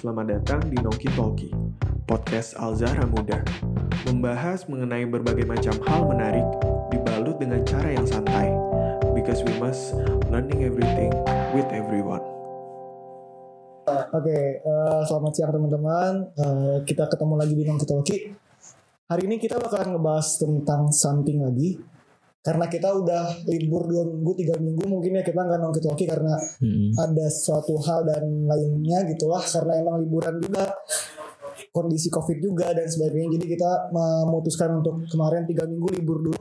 Selamat datang di Noki Talki, podcast Al-Zahra Muda. Membahas mengenai berbagai macam hal menarik, dibalut dengan cara yang santai. Because we must learning everything with everyone. Oke, eh, selamat siang teman-teman. Eh, kita ketemu lagi di Nongki Talki. Hari ini kita bakalan ngebahas tentang something lagi. Karena kita udah libur dua minggu, tiga minggu mungkin ya kita nggak Nongki Talki karena Mm-mm. ada suatu hal dan lainnya gitulah. Karena emang liburan juga, kondisi covid juga dan sebagainya. Jadi kita memutuskan untuk kemarin tiga minggu libur dulu.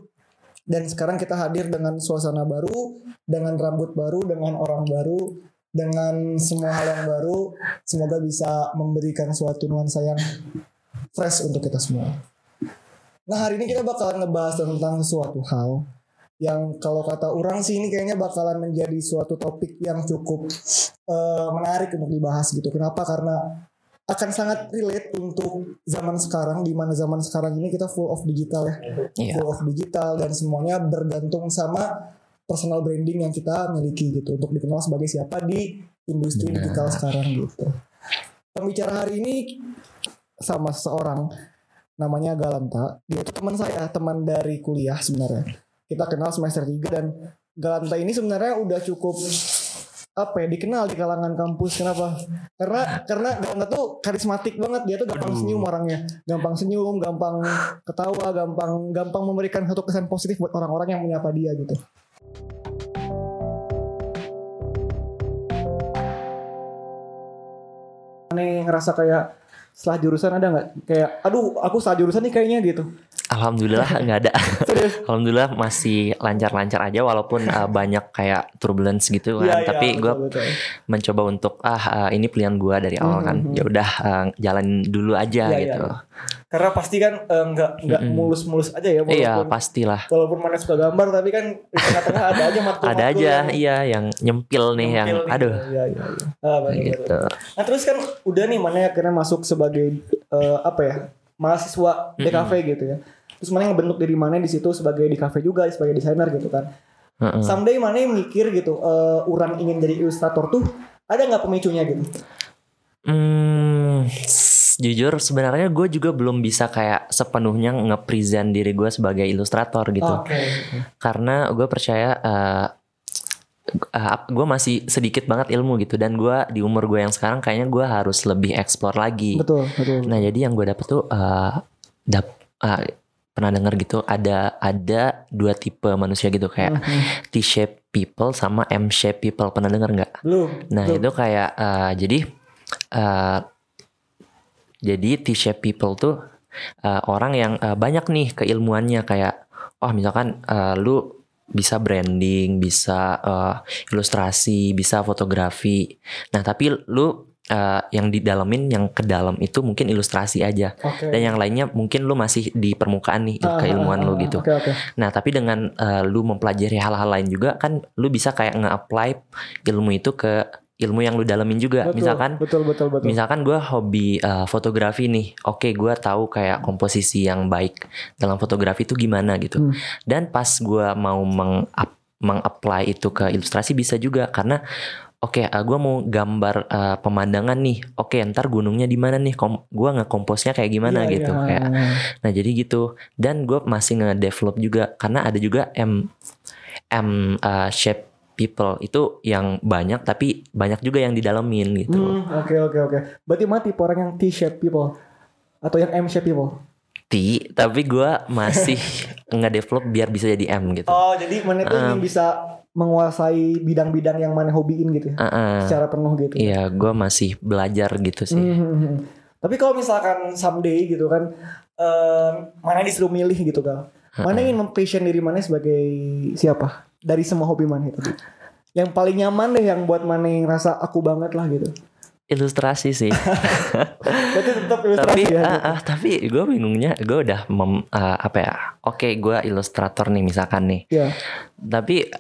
Dan sekarang kita hadir dengan suasana baru, dengan rambut baru, dengan orang baru, dengan semua hal yang baru. Semoga bisa memberikan suatu nuansa yang fresh untuk kita semua. Nah hari ini kita bakalan ngebahas tentang suatu hal yang kalau kata orang sih ini kayaknya bakalan menjadi suatu topik yang cukup eh, menarik untuk dibahas gitu. Kenapa? Karena akan sangat relate untuk zaman sekarang di mana zaman sekarang ini kita full of digital ya. Iya. Full of digital dan semuanya bergantung sama personal branding yang kita miliki gitu untuk dikenal sebagai siapa di industri Benar. digital sekarang gitu. Pembicara hari ini sama seseorang namanya Galanta. Dia itu teman saya, teman dari kuliah sebenarnya. Kita kenal semester 3 dan Galanta ini sebenarnya udah cukup apa ya dikenal di kalangan kampus kenapa karena karena Galanta tuh karismatik banget dia tuh gampang Aduh. senyum orangnya gampang senyum gampang ketawa gampang gampang memberikan satu kesan positif buat orang-orang yang menyapa dia gitu aneh ngerasa kayak setelah jurusan ada nggak? Kayak aduh aku salah jurusan nih kayaknya gitu Alhamdulillah nggak ada. Alhamdulillah masih lancar-lancar aja walaupun uh, banyak kayak turbulence gitu kan. Iya, Tapi gue mencoba untuk ah uh, ini pilihan gue dari awal kan. Mhm. Ya udah uh, jalan dulu aja iya, gitu. iya. karena pasti kan eh, nggak nggak Mm-mm. mulus-mulus aja ya Iya pastilah. walaupun mana suka gambar tapi kan di tengah-tengah ada aja matkul Ada aja iya yang nyempil nih yang aduh iya iya iya ah, benar, gitu. nah terus kan udah nih mana akhirnya masuk sebagai eh, apa ya mahasiswa DKV gitu ya terus mana ngebentuk diri mana di situ sebagai di kafe juga sebagai desainer gitu kan Heeh. someday mana mikir gitu eh, orang ingin jadi ilustrator tuh ada nggak pemicunya gitu Hmm, jujur sebenarnya gue juga belum bisa kayak sepenuhnya nge-present diri gue sebagai ilustrator gitu. oke karena gue percaya gue masih sedikit banget ilmu gitu dan gue di umur gue yang sekarang kayaknya gue harus lebih explore lagi. betul betul Nah jadi yang gue dapet tuh eh, dap eh, pernah denger gitu ada ada dua tipe manusia gitu kayak Mhm. T-shape people sama M-shape people pernah denger nggak? belum Nah belum. itu kayak eh, jadi eh, jadi T-shape people tuh eh, orang yang eh, banyak nih keilmuannya kayak oh misalkan eh, lu bisa branding, bisa eh, ilustrasi, bisa fotografi. Nah tapi lu eh, yang didalemin yang ke dalam itu mungkin ilustrasi aja oke dan yang lainnya mungkin lu masih di permukaan nih Ah, keilmuan ah, lu ah, gitu. oke oke Nah, tapi dengan eh, lu mempelajari hal-hal lain juga kan lu bisa kayak nge-apply ilmu itu ke ilmu yang lu dalamin juga. Betul, Misalkan betul betul betul misalkan gua hobi eh, fotografi nih. Oke, gua tahu kayak komposisi yang baik dalam fotografi itu gimana gitu. Hmm. Dan pas gua mau meng meng-apply itu ke ilustrasi bisa juga karena Oke, eh, gua mau gambar eh, pemandangan nih. Oke, ntar gunungnya di mana nih? Kom gua ngekomposnya kayak gimana Iya, gitu. iya. Kayak Nah jadi gitu dan gue masih nge-develop juga karena ada juga M M uh, shape people itu yang banyak tapi banyak juga yang didalemin gitu. Hmm, oke oke oke. Berarti mah tipe orang yang T-shape people atau yang M-shape people. T tapi gue masih nge-develop biar bisa jadi M gitu. Oh, jadi mana tuh Um, bisa menguasai bidang-bidang yang mana hobiin gitu ya. Uh-uh. Secara penuh gitu. Iya, gue masih belajar gitu sih. Hmm, hmm. Tapi kalau misalkan someday gitu kan em, mana disuruh milih gitu kan. Mana ingin mempassion diri mana sebagai siapa? Dari semua hobi mana itu. Yang paling nyaman deh yang buat mana yang rasa aku banget lah gitu. Ilustrasi sih. Berarti tetap ilustrasi tapi ya. gitu. ah, tapi gue bingungnya gue udah mem, ah, apa ya? Oke, gue ilustrator nih misalkan nih. Iya. tapi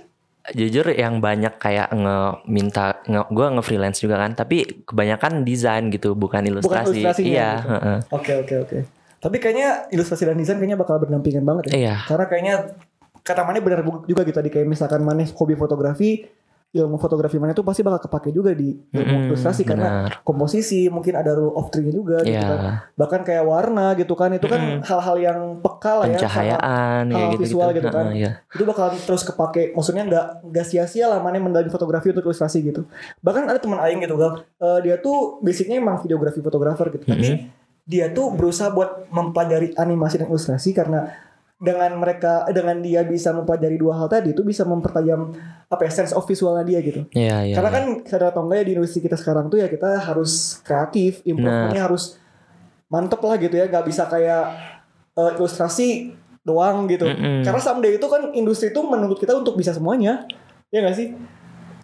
jujur yang banyak kayak nge minta nge, gue nge freelance juga kan tapi kebanyakan desain gitu bukan ilustrasi ilustrasinya iya gitu. heeh. Oke oke oke. Tapi kayaknya ilustrasi dan desain kayaknya bakal berdampingan banget ya. iya Karena kayaknya kata Mane benar juga gitu tadi kayak misalkan Mane hobi fotografi, ilmu fotografi mana itu pasti bakal kepake juga di ilmu Mm-mm, ilustrasi karena benar. komposisi mungkin ada rule of three juga gitu Iya. kan bahkan kayak warna gitu kan itu kan Mm-mm. hal-hal yang peka lah ya pencahayaan hal kayak gitu visual gitu kan. iya. itu bakalan terus kepake maksudnya nggak nggak sia-sia lah mana mendalami fotografi untuk ilustrasi gitu bahkan ada teman aing gitu gal Eh, dia tuh basicnya emang videografi fotografer gitu tapi dia tuh berusaha buat mempelajari animasi dan ilustrasi karena dengan mereka dengan dia bisa mempelajari dua hal tadi itu bisa mempertajam apa ya sense of visualnya dia gitu Iya, iya. karena iya. kan sadar atau enggak ya di industri kita sekarang tuh ya kita harus kreatif, improvementnya harus mantep lah gitu ya, nggak bisa kayak eh, ilustrasi doang gitu. Mm-mm. Karena someday itu kan industri itu menuntut kita untuk bisa semuanya, ya nggak sih?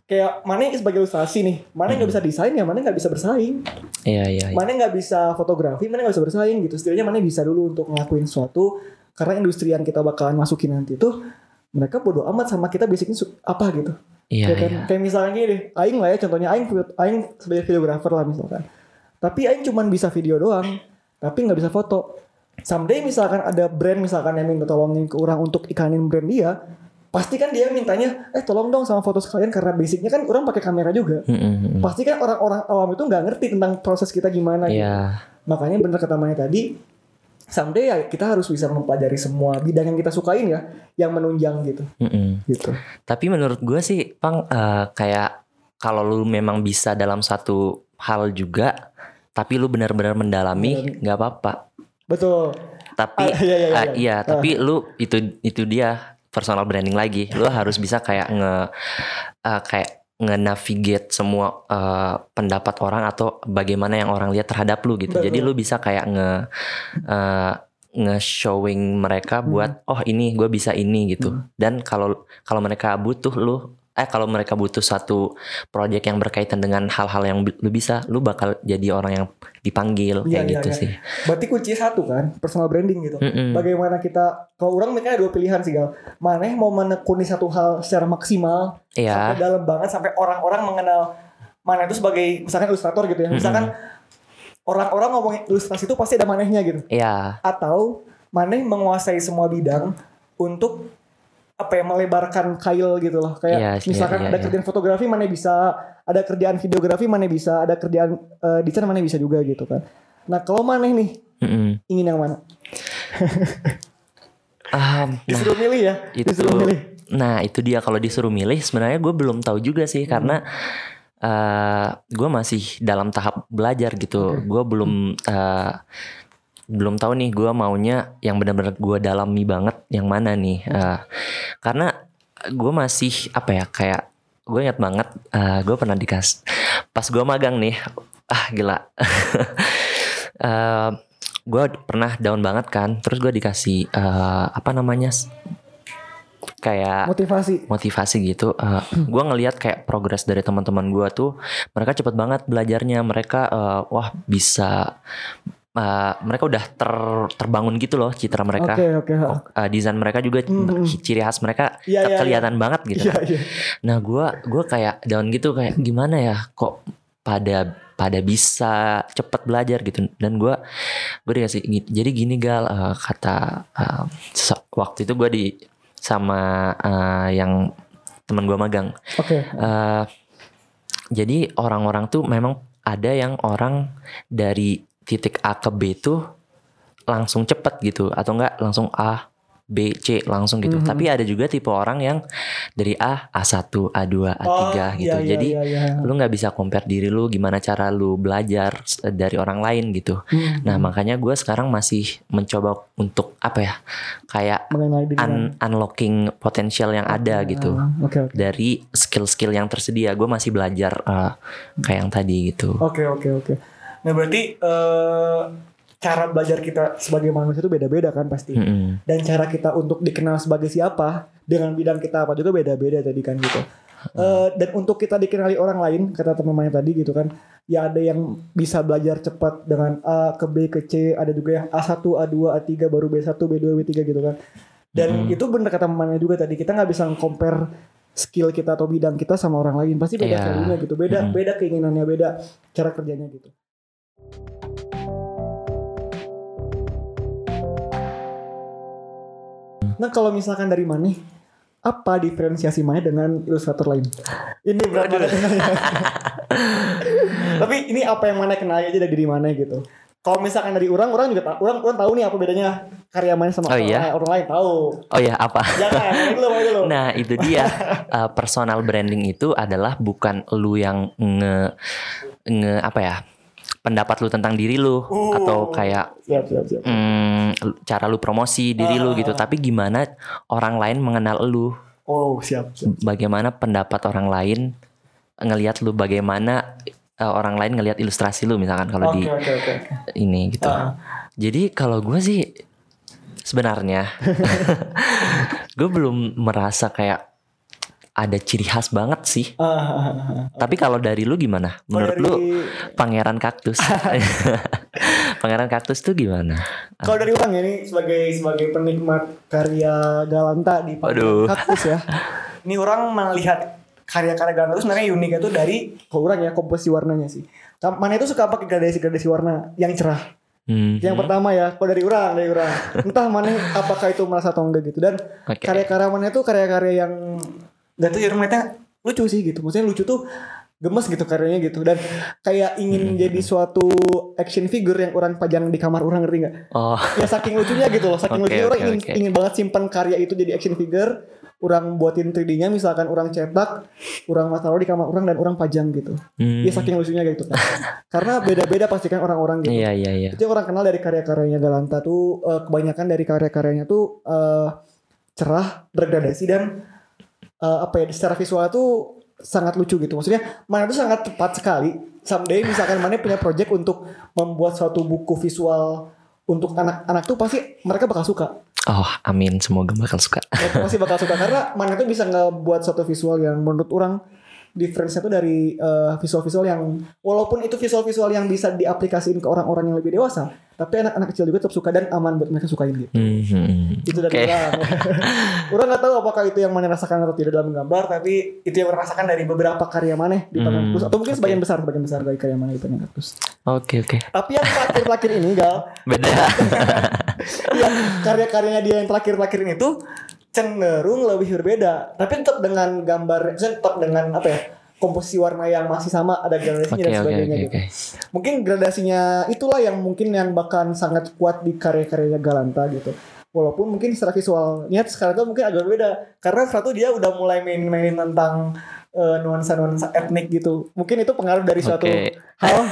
Kayak mana sebagai ilustrasi nih, mana nggak bisa desain ya, mana nggak bisa bersaing, Iya, iya, iya. mana nggak bisa fotografi, mana nggak bisa bersaing gitu. Setidaknya mana bisa dulu untuk ngelakuin sesuatu, karena industri yang kita bakalan masukin nanti tuh mereka bodoh amat sama kita basicnya apa gitu. Iya, Ya kan? iya. Kayak misalnya gini Aing lah ya contohnya Aing Aing sebagai videografer lah misalkan. Tapi Aing cuman bisa video doang, tapi nggak bisa foto. Someday misalkan ada brand misalkan yang minta tolongin ke orang untuk ikanin brand dia, pasti kan dia mintanya, eh tolong dong sama foto sekalian karena basicnya kan orang pakai kamera juga. Mm-mm. Pasti kan orang-orang awam itu nggak ngerti tentang proses kita gimana. gitu. Iya. Makanya bener kata Maya tadi, someday ya kita harus bisa mempelajari semua bidang yang kita sukain ya, yang menunjang gitu. Mm-mm. Gitu. Tapi menurut gue sih, Pang, eh, kayak kalau lu memang bisa dalam satu hal juga, tapi lu benar-benar mendalami, nggak apa-apa. Betul. Tapi, Ah, iya, iya, iya, ah, iya. iya, tapi lu itu itu dia personal branding lagi. Lu harus bisa kayak nge eh, kayak nge-navigate semua eh, pendapat orang atau bagaimana yang orang lihat terhadap lu gitu. Betul. Jadi lu bisa kayak nge eh, nge-showing mereka Hmm. buat oh ini gue bisa ini gitu. Dan kalau kalau mereka butuh lu eh kalau mereka butuh satu project yang berkaitan dengan hal-hal yang lu bisa, lu bakal jadi orang yang dipanggil Iya, kayak iya, gitu iya. sih. Berarti kunci satu kan, personal branding gitu. Mm-mm. Bagaimana kita, kalau orang mikirnya ada dua pilihan sih gal. Mana mau menekuni satu hal secara maksimal, Iya. sampai dalam banget, sampai orang-orang mengenal mana itu sebagai misalkan ilustrator gitu ya. Misalkan orang-orang ngomongin ilustrasi itu pasti ada manehnya gitu. Iya. Atau maneh menguasai semua bidang untuk apa ya melebarkan kail gitu loh. Kayak Iya, iya, misalkan iya, ada iya. kerjaan fotografi mana bisa ada kerjaan videografi mana bisa ada kerjaan eh, desain mana bisa juga gitu kan. Nah kalau maneh nih Mm-mm. ingin yang mana? Nah, disuruh milih ya itu disuruh milih. nah itu dia kalau disuruh milih sebenarnya gue belum tahu juga sih karena eh gue masih dalam tahap belajar gitu. Gue belum eh, belum tahu nih gue maunya yang benar-benar gue dalami banget yang mana nih Eh, karena gue masih apa ya kayak gue ingat banget gue pernah dikas pas gue magang nih ah gila Eh, gue pernah down banget kan terus gue dikasih eh, apa namanya kayak motivasi motivasi gitu. Uh, gue ngelihat kayak progres dari teman-teman gue tuh, mereka cepet banget belajarnya. Mereka uh, wah bisa, uh, mereka udah ter terbangun gitu loh citra mereka. oke oke ha. Oh, uh, desain mereka juga Mhm. ciri khas mereka Iya, ke- iya, kelihatan banget gitu. iya iya Nah gue gua kayak down gitu kayak gimana ya kok pada pada bisa cepet belajar gitu dan gue gue dikasih jadi gini gal uh, kata uh, waktu itu gue di sama uh, yang teman gue magang oke Eh, jadi orang-orang tuh memang ada yang orang dari titik A ke B tuh langsung cepet gitu atau enggak langsung A B C langsung gitu. Mhm. Tapi ada juga tipe orang yang dari A A1, A2, A3 Oh, gitu. iya, iya, Jadi iya, iya. lu nggak bisa compare diri lu gimana cara lu belajar s- dari orang lain gitu. Hmm. Nah, makanya gue sekarang masih mencoba untuk apa ya? Kayak un- unlocking potensial yang ada gitu Ah, oke oke dari skill-skill yang tersedia gue masih belajar eh, kayak yang tadi gitu Oke oke oke. Nah berarti eh, cara belajar kita sebagai manusia itu beda-beda kan pasti. Mm-mm. Dan cara kita untuk dikenal sebagai siapa dengan bidang kita apa juga beda-beda tadi kan gitu. Eh, dan untuk kita dikenali orang lain kata teman-teman tadi gitu kan, ya ada yang bisa belajar cepat dengan A ke B ke C, ada juga yang A1, A2, A3 baru B1, B2, B3 gitu kan. Dan Mm-mm. itu bener kata temannya juga tadi kita nggak bisa compare skill kita atau bidang kita sama orang lain pasti beda value-nya gitu beda Mm-mm. beda keinginannya beda cara kerjanya gitu nah kalau misalkan dari mana apa diferensiasi mana dengan ilustrator lain? Ini berat banget. Tapi ini apa yang mana kenal aja dari diri mana gitu. Kalau misalkan dari orang, orang juga tahu, orang, orang tahu nih apa bedanya karya mana sama Oh, orang, iya? lain, orang lain tahu. Oh ya apa? Jangan, ini dulu, ini dulu. Nah itu dia Uh, personal branding itu adalah bukan lu yang nge nge apa ya pendapat lu tentang diri lu Oh. atau kayak Siap, siap, siap. mm, cara lu promosi diri lu gitu tapi gimana orang lain mengenal lu Oh, siap, siap. bagaimana pendapat orang lain ngelihat lu bagaimana uh, orang lain ngelihat ilustrasi lu misalkan kalau Oke, di oke. oke. ini gitu Ah. jadi kalau gue sih sebenarnya gue belum merasa kayak ada ciri khas banget sih Ah, ah, ah, ah. tapi kalau dari lu gimana menurut dari- lu pangeran kaktus pangeran kaktus tuh gimana Kalau dari orang ya ini sebagai sebagai penikmat karya Galanta di Waduh. kaktus ya. Ini orang melihat karya-karya Galanta itu sebenarnya unik itu dari kalau orang ya komposisi warnanya sih. Mana itu suka pakai gradasi-gradasi warna yang cerah. Hmm. Yang pertama ya, kalau dari orang, dari orang. Entah mana apakah itu merasa atau enggak gitu. Dan Oke. karya-karya mana itu karya-karya yang gak tuh ya orang melihatnya lucu sih gitu. Maksudnya lucu tuh gemes gitu karyanya gitu. Dan kayak ingin jadi suatu action figure yang orang pajang di kamar orang ngerti nggak? oh. Ya saking lucunya gitu loh. Saking Oke, lucunya orang oke, ingin, ingin banget simpan karya itu jadi action figure. Orang buatin 3D-nya misalkan orang cetak orang taruh di kamar orang dan orang pajang gitu. Hmm. ya saking lucunya gitu kan. Karena beda-beda pasti kan orang-orang gitu. Iya iya iya. Itu orang kenal dari karya-karyanya Galanta tuh eh, kebanyakan dari karya-karyanya tuh eh, cerah bergradasi dan eh, apa ya secara visual tuh sangat lucu gitu. Maksudnya mana tuh sangat tepat sekali. Someday misalkan mana punya project untuk membuat suatu buku visual untuk anak-anak tuh pasti mereka bakal suka. Oh amin. Semoga bakal suka. Mereka pasti bakal suka. Karena mana tuh bisa ngebuat suatu visual yang menurut orang difference-nya tuh dari eh, visual-visual yang walaupun itu visual-visual yang bisa diaplikasiin ke orang-orang yang lebih dewasa tapi anak-anak kecil juga tetap suka dan aman buat mereka sukain gitu. Hmm, hmm, hmm. itu dari Oke. orang orang nggak tahu apakah itu yang mana rasakan atau tidak dalam gambar tapi itu yang orang rasakan dari beberapa karya mana di Hmm, Kaktus atau mungkin oke. sebagian besar sebagian besar dari karya mana di Kaktus oke oke. Tapi yang terakhir-terakhir ini gal. Beda yang karya-karyanya dia yang terakhir-terakhir ini tuh cenderung lebih berbeda. Tapi tetap dengan gambar tetap dengan apa ya komposisi warna yang masih sama ada gradasinya oke dan sebagainya oke gitu. oke. Mungkin gradasinya itulah yang mungkin yang bahkan sangat kuat di karya-karyanya Galanta gitu. Walaupun mungkin secara visualnya sekarang tuh mungkin agak beda karena sekarang tuh dia udah mulai main-main tentang eh, nuansa-nuansa etnik gitu. Mungkin itu pengaruh dari suatu hal.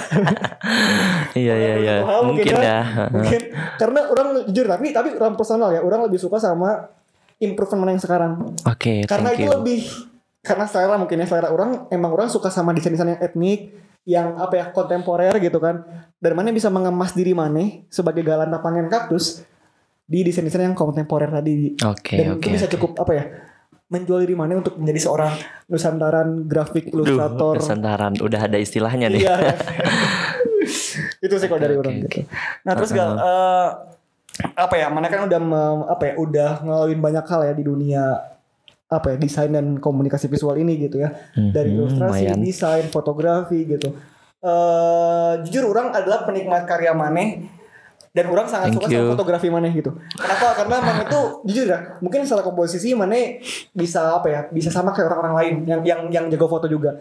Iya iya iya. hal mungkin ya. ya. Mungkin. Karena orang jujur tapi tapi orang personal ya. Orang lebih suka sama improvement yang sekarang. Oke karena thank itu you. lebih karena selera mungkin ya selera orang emang orang suka sama desain-desain yang etnik yang apa ya kontemporer gitu kan. Dan mana bisa mengemas diri mana sebagai galanta pangen kaktus di desain-desain yang kontemporer tadi. Oke dan oke itu bisa oke. cukup apa ya menjual diri mana untuk menjadi seorang nusantaran grafik Duh, ilustrator. Nusantara udah ada istilahnya nih. Iya. Itu sih kalau dari Oke, orang oke, gitu. Nah terus gal eh, apa ya mana kan udah mem- apa ya udah ngelaluin banyak hal ya di dunia apa ya desain dan komunikasi visual ini gitu ya. Dari Mhm, ilustrasi lumayan. desain fotografi gitu. Eh jujur orang adalah penikmat karya maneh dan orang sangat Thank suka sama you. fotografi maneh gitu. Kenapa? Karena maneh itu jujur ya mungkin salah komposisi maneh bisa apa ya bisa sama kayak orang-orang lain yang yang yang jago foto juga.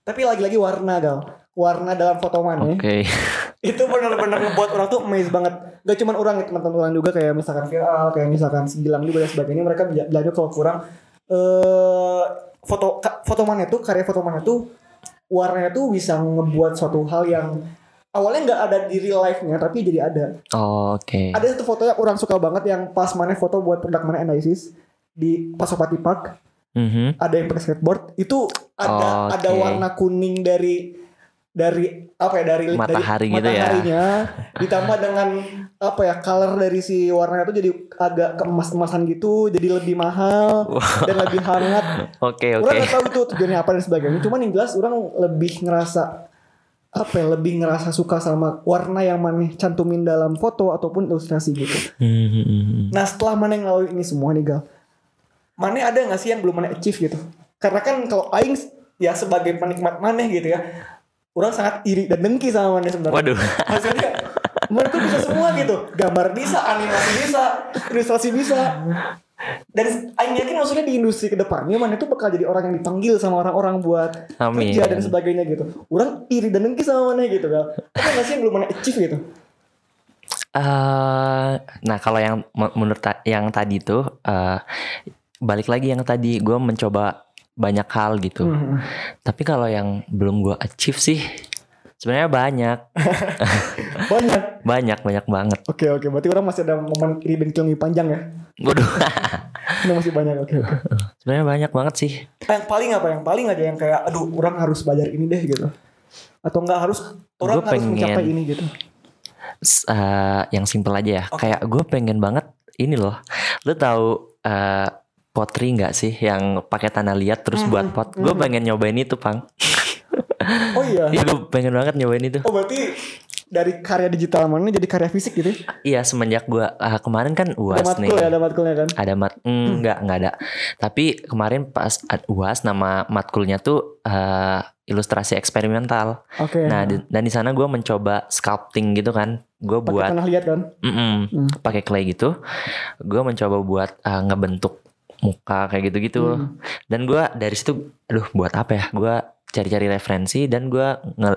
Tapi lagi-lagi warna gal. Warna dalam foto maneh. Oke itu benar-benar ngebuat orang tuh amazed banget. Gak cuman orang ya teman-teman orang juga kayak misalkan viral kayak misalkan segilang juga dan sebagainya mereka belajar kalau kurang eh foto foto mana tuh karya foto mana tuh warnanya tuh bisa ngebuat suatu hal yang awalnya nggak ada di real life-nya tapi jadi ada. Oh, oke. Ada satu foto yang orang suka banget yang pas mana foto buat produk mana analysis di Pasopati Park. Mhm. ada yang pakai skateboard. Itu ada Oh, ada oke. warna kuning dari dari apa ya dari Matahari dari gitu ya. mataharinya ditambah dengan apa ya color dari si warnanya itu jadi agak keemas-emasan gitu jadi lebih mahal dan lebih hangat. Oke orang oke. nggak tahu itu tujuannya apa dan sebagainya cuman yang jelas orang lebih ngerasa apa ya lebih ngerasa suka sama warna yang mana cantumin dalam foto ataupun ilustrasi gitu. Mhm. Nah setelah mana yang ngelaluin ini semua nih Gal? Mana ada gak sih yang belum mana achieve gitu? Karena kan kalau Aing ya sebagai penikmat maneh gitu ya Orang sangat iri dan dengki sama maneh sebenarnya waduh Maksudnya tuh bisa semua gitu Gambar bisa, animasi bisa, ilustrasi bisa dan Aing yakin maksudnya di industri ke depannya mana itu bakal jadi orang yang dipanggil sama orang-orang buat Amin. kerja dan sebagainya gitu. Orang iri dan dengki sama mana gitu kan. Apa nggak sih yang belum mana achieve gitu? eh nah kalau yang me- menurut ta- yang tadi tuh eh balik lagi yang tadi gue mencoba banyak hal gitu. Hmm. Tapi kalau yang belum gue achieve sih sebenarnya banyak, Banyak. banyak banyak banget. Oke oke, berarti orang masih ada momen iri lebih panjang ya. Waduh, Ini masih banyak oke oke. sebenarnya banyak banget sih. Yang paling apa? Yang paling aja yang kayak aduh orang harus belajar ini deh gitu. Atau enggak harus orang Gua harus pengen- mencapai ini gitu. Eh, yang simple aja ya. Oke. Kayak gue pengen banget ini loh. Lu tahu eh potri nggak sih yang pakai tanah liat terus Mhm, buat pot? Gue mhm. pengen nyobain itu, Pang. Oh iya. Iya, gue pengen banget nyobain itu. Oh berarti dari karya digital mana jadi karya fisik gitu? ya? Iya, semenjak gue kemarin kan Ada uas nih. matkul ya, ada matkulnya kan? Ada mat, mm, enggak, enggak ada. Tapi kemarin pas uas nama matkulnya tuh eh, ilustrasi eksperimental. Oke. Nah, di- dan di sana gue mencoba sculpting gitu kan. Gue pakai buat tanah liat kan? Mm-mm. Hmm. pakai clay gitu gue mencoba buat uh, ngebentuk muka kayak gitu-gitu Hmm. dan gue dari situ aduh buat apa ya gue cari-cari referensi dan gue nge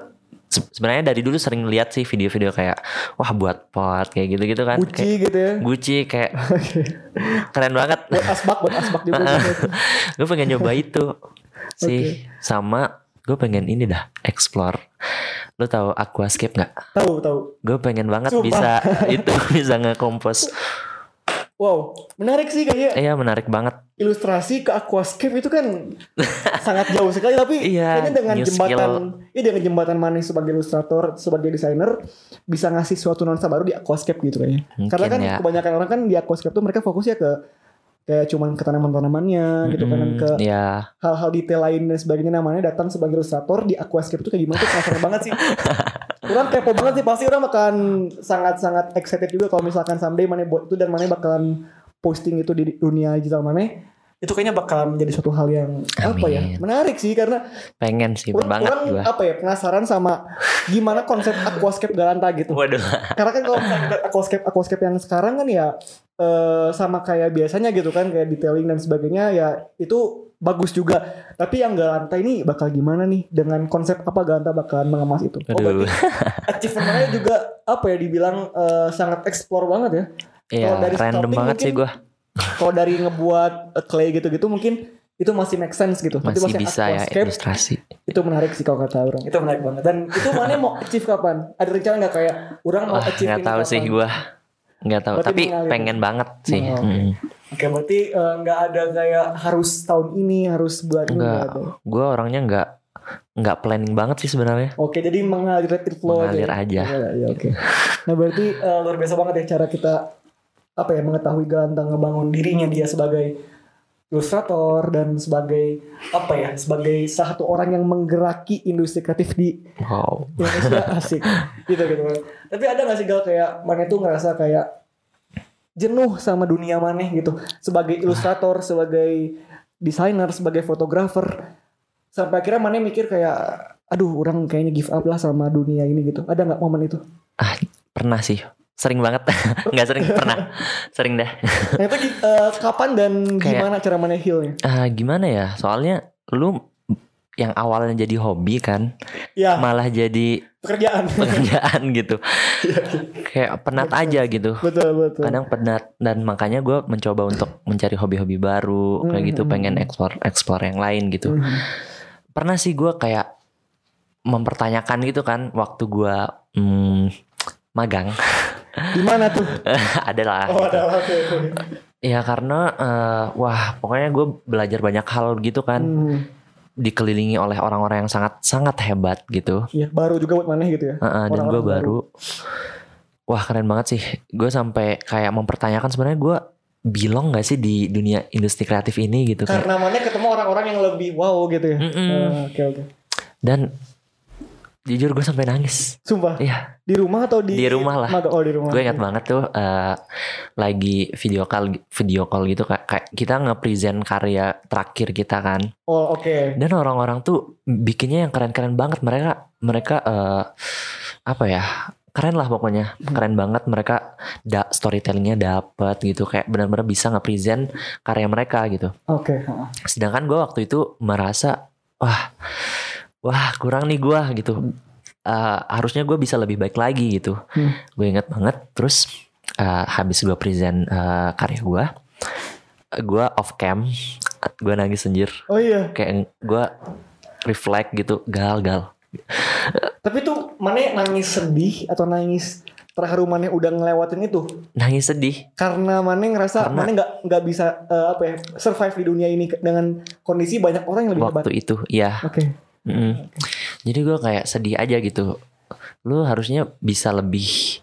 se- sebenarnya dari dulu sering lihat sih video-video kayak wah buat pot kayak gitu-gitu kan Gucci kayak gitu ya. Gucci kayak keren banget buat asbak, buat asbak juga. gue pengen nyoba itu sih sama gue pengen ini dah explore lo tahu aquascape nggak tahu tahu. gue pengen banget Sumpah. bisa itu bisa ngekompos Wow, menarik sih kayaknya iya menarik banget. Ilustrasi ke aquascape itu kan sangat jauh sekali tapi Iya, kayaknya dengan jembatan skill. ya dengan jembatan mana sebagai ilustrator sebagai desainer bisa ngasih suatu nuansa baru di aquascape gitu kayaknya. Mungkin karena kan ya. kebanyakan orang kan di aquascape tuh mereka fokusnya ke kayak cuman ke tanaman-tanamannya gitu kan ke ya hal-hal detail lain dan sebagainya. Namanya datang sebagai ilustrator di aquascape itu kayak gimana tuh penasaran banget sih orang kepo banget sih pasti orang akan sangat-sangat excited juga kalau misalkan someday mana buat itu dan mana bakalan posting itu di dunia digital mana itu kayaknya bakalan menjadi suatu hal yang apa ya Amin. menarik sih karena pengen sih orang, banget orang gua. apa ya penasaran sama gimana konsep aquascape Galanta gitu Waduh. karena kan kalau aquascape aquascape yang sekarang kan ya eh, sama kayak biasanya gitu kan kayak detailing dan sebagainya ya itu bagus juga tapi yang Galanta ini bakal gimana nih dengan konsep apa Galanta bakalan mengemas itu oh Aduh. berarti achievementnya juga apa ya dibilang eh, sangat explore banget ya Iya, Kalau dari random banget sih mungkin- gua. kalau dari ngebuat eh, clay gitu-gitu mungkin itu masih make sense gitu Tapi Masih yang bisa ya ilustrasi. itu menarik sih kalau kata orang itu menarik banget dan itu mana mau achieve kapan ada rencana nggak kayak orang mau Wah, achieve nggak ini tahu sih kapan? gua. Nggak tahu, Berarti tapi mengalir. pengen banget sih. Oh, oke. Mm. Oke, berarti eh, nggak ada kayak harus tahun ini, harus bulan ini. Gua orangnya nggak nggak planning banget sih sebenarnya. Oke, jadi mengalir flow Mengalir ya. aja. Oke, ya, oke. Nah, berarti eh, luar biasa banget ya cara kita apa ya mengetahui tentang ngebangun dirinya dia sebagai ilustrator dan sebagai apa ya sebagai salah satu orang yang menggeraki industri kreatif di Wow. Indonesia. Asik. Gitu gitu. Tapi ada gak sih gal kayak mana tuh ngerasa kayak jenuh sama dunia maneh gitu? Sebagai ilustrator sebagai desainer sebagai fotografer sampai akhirnya maneh mikir kayak aduh orang kayaknya give up lah sama dunia ini gitu. Ada nggak momen itu? Ah, pernah sih. Sering banget. Nggak sering, pernah. Sering dah. nah itu eh, kapan dan Kayak- gimana cara maneh healnya Ah, gimana ya? Soalnya lu yang awalnya jadi hobi kan, ya malah jadi pekerjaan pekerjaan gitu. Kayak penat aja gitu. betul betul kadang penat dan makanya gue mencoba untuk mencari hobi-hobi baru kayak gitu Mhm. pengen explore explore yang lain gitu Mhm. pernah sih gue kayak mempertanyakan gitu kan waktu gue hmm, magang di mana tuh? Adalah oh ada. Oke ya karena eh, wah pokoknya gue belajar banyak hal gitu kan. Hmm. dikelilingi oleh orang-orang yang sangat sangat hebat gitu. Iya, baru juga buat maneh gitu ya? Heeh, dan gue Orang-orang baru. wah keren banget sih. Gue sampai kayak mempertanyakan sebenarnya gue belong gak sih di dunia industri kreatif ini gitu kayak Karena mana ketemu orang-orang yang lebih wow gitu ya. Ah, Oke oke. dan jujur gue sampai nangis Sumpah. iya Di rumah atau di Di rumah lah. Oh di rumah. gue ingat banget tuh eh, lagi video call video call gitu kayak, kayak kita nge-present karya terakhir kita kan Oh oke. dan orang-orang tuh bikinnya yang keren-keren banget mereka mereka eh, apa ya keren lah pokoknya keren banget mereka da storytellingnya dapet gitu kayak benar-benar bisa nge-present karya mereka gitu Oke. heeh. sedangkan gue waktu itu merasa wah wah kurang nih gue gitu Eh, harusnya gue bisa lebih baik lagi gitu Hmm. gue inget banget terus eh, habis gue present eh, karya gue gue off cam gue nangis anjir Oh iya. kayak gue reflect gitu gal gal Tapi tuh mana nangis sedih atau nangis terharu mana udah ngelewatin itu? nangis sedih Karena mana ngerasa Karena- mana nggak nggak bisa eh, apa ya survive di dunia ini dengan kondisi banyak orang yang lebih hebat. waktu itu iya Oke. Mm. Jadi gue kayak sedih aja gitu. Lu harusnya bisa lebih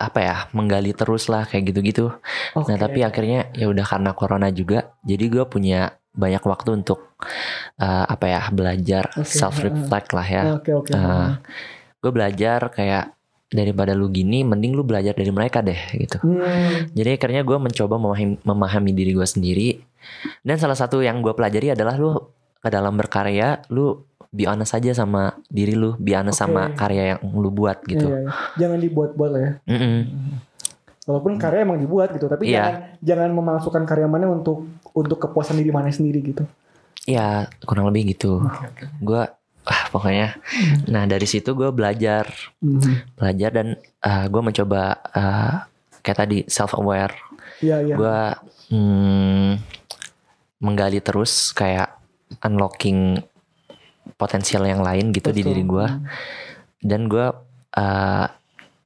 apa ya menggali terus lah kayak gitu-gitu. Oke. Nah tapi akhirnya ya udah karena corona juga, jadi gue punya banyak waktu untuk eh, apa ya belajar Oke, self reflect lah ya. Oke oke. Eh, gue belajar kayak daripada lu gini, mending lu belajar dari mereka deh gitu. Hmm, Jadi akhirnya gue mencoba memahami, memahami diri gue sendiri. Dan salah satu yang gue pelajari adalah lu ke dalam berkarya, lu be honest aja sama diri lu, be honest Oke. sama karya yang lu buat gitu. iya, iya. Jangan dibuat-buat lah ya. Mm-mm. Walaupun karya emang dibuat gitu, tapi Iya. jangan jangan memasukkan karya mana untuk untuk kepuasan diri mana sendiri gitu. Ya kurang lebih gitu. Gue ah pokoknya. Nah dari situ gue belajar, Hmm. belajar dan gue mencoba eh, kayak tadi self aware. Iya iya. Gue mm, menggali terus kayak unlocking potensial yang lain gitu di Betul. diri gue. dan gue uh,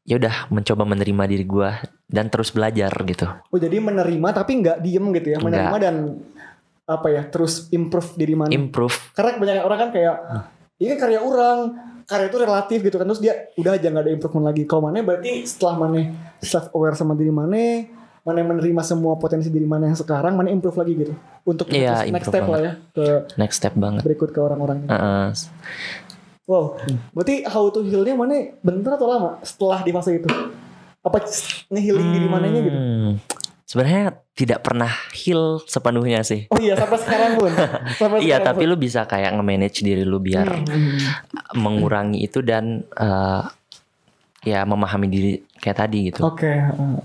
ya udah mencoba menerima diri gue dan terus belajar gitu Oh jadi menerima tapi nggak diem gitu ya, menerima Nggak. dan apa ya terus improve diri mana. improve Karena banyak orang kan kayak ini kan karya orang, karya itu relatif gitu kan terus dia udah aja nggak ada improvement lagi. Kalau mana berarti setelah mana self aware sama diri mana, mana menerima semua potensi diri mana yang sekarang, mana improve lagi gitu untuk Iya, next- step lah ya ke next step banget berikut ke orang-orang. Uh-uh. Wow, berarti how to heal-nya mana bentar atau lama setelah di fase itu? Apa nge-healing diri mananya gitu? Hmm, sebenarnya tidak pernah heal sepenuhnya sih Oh iya sampai sekarang pun. Sampai iya sekarang tapi pun. lu bisa kayak nge-manage diri lu biar Hmm. mengurangi itu dan uh, ya memahami diri kayak tadi gitu Oke. heeh.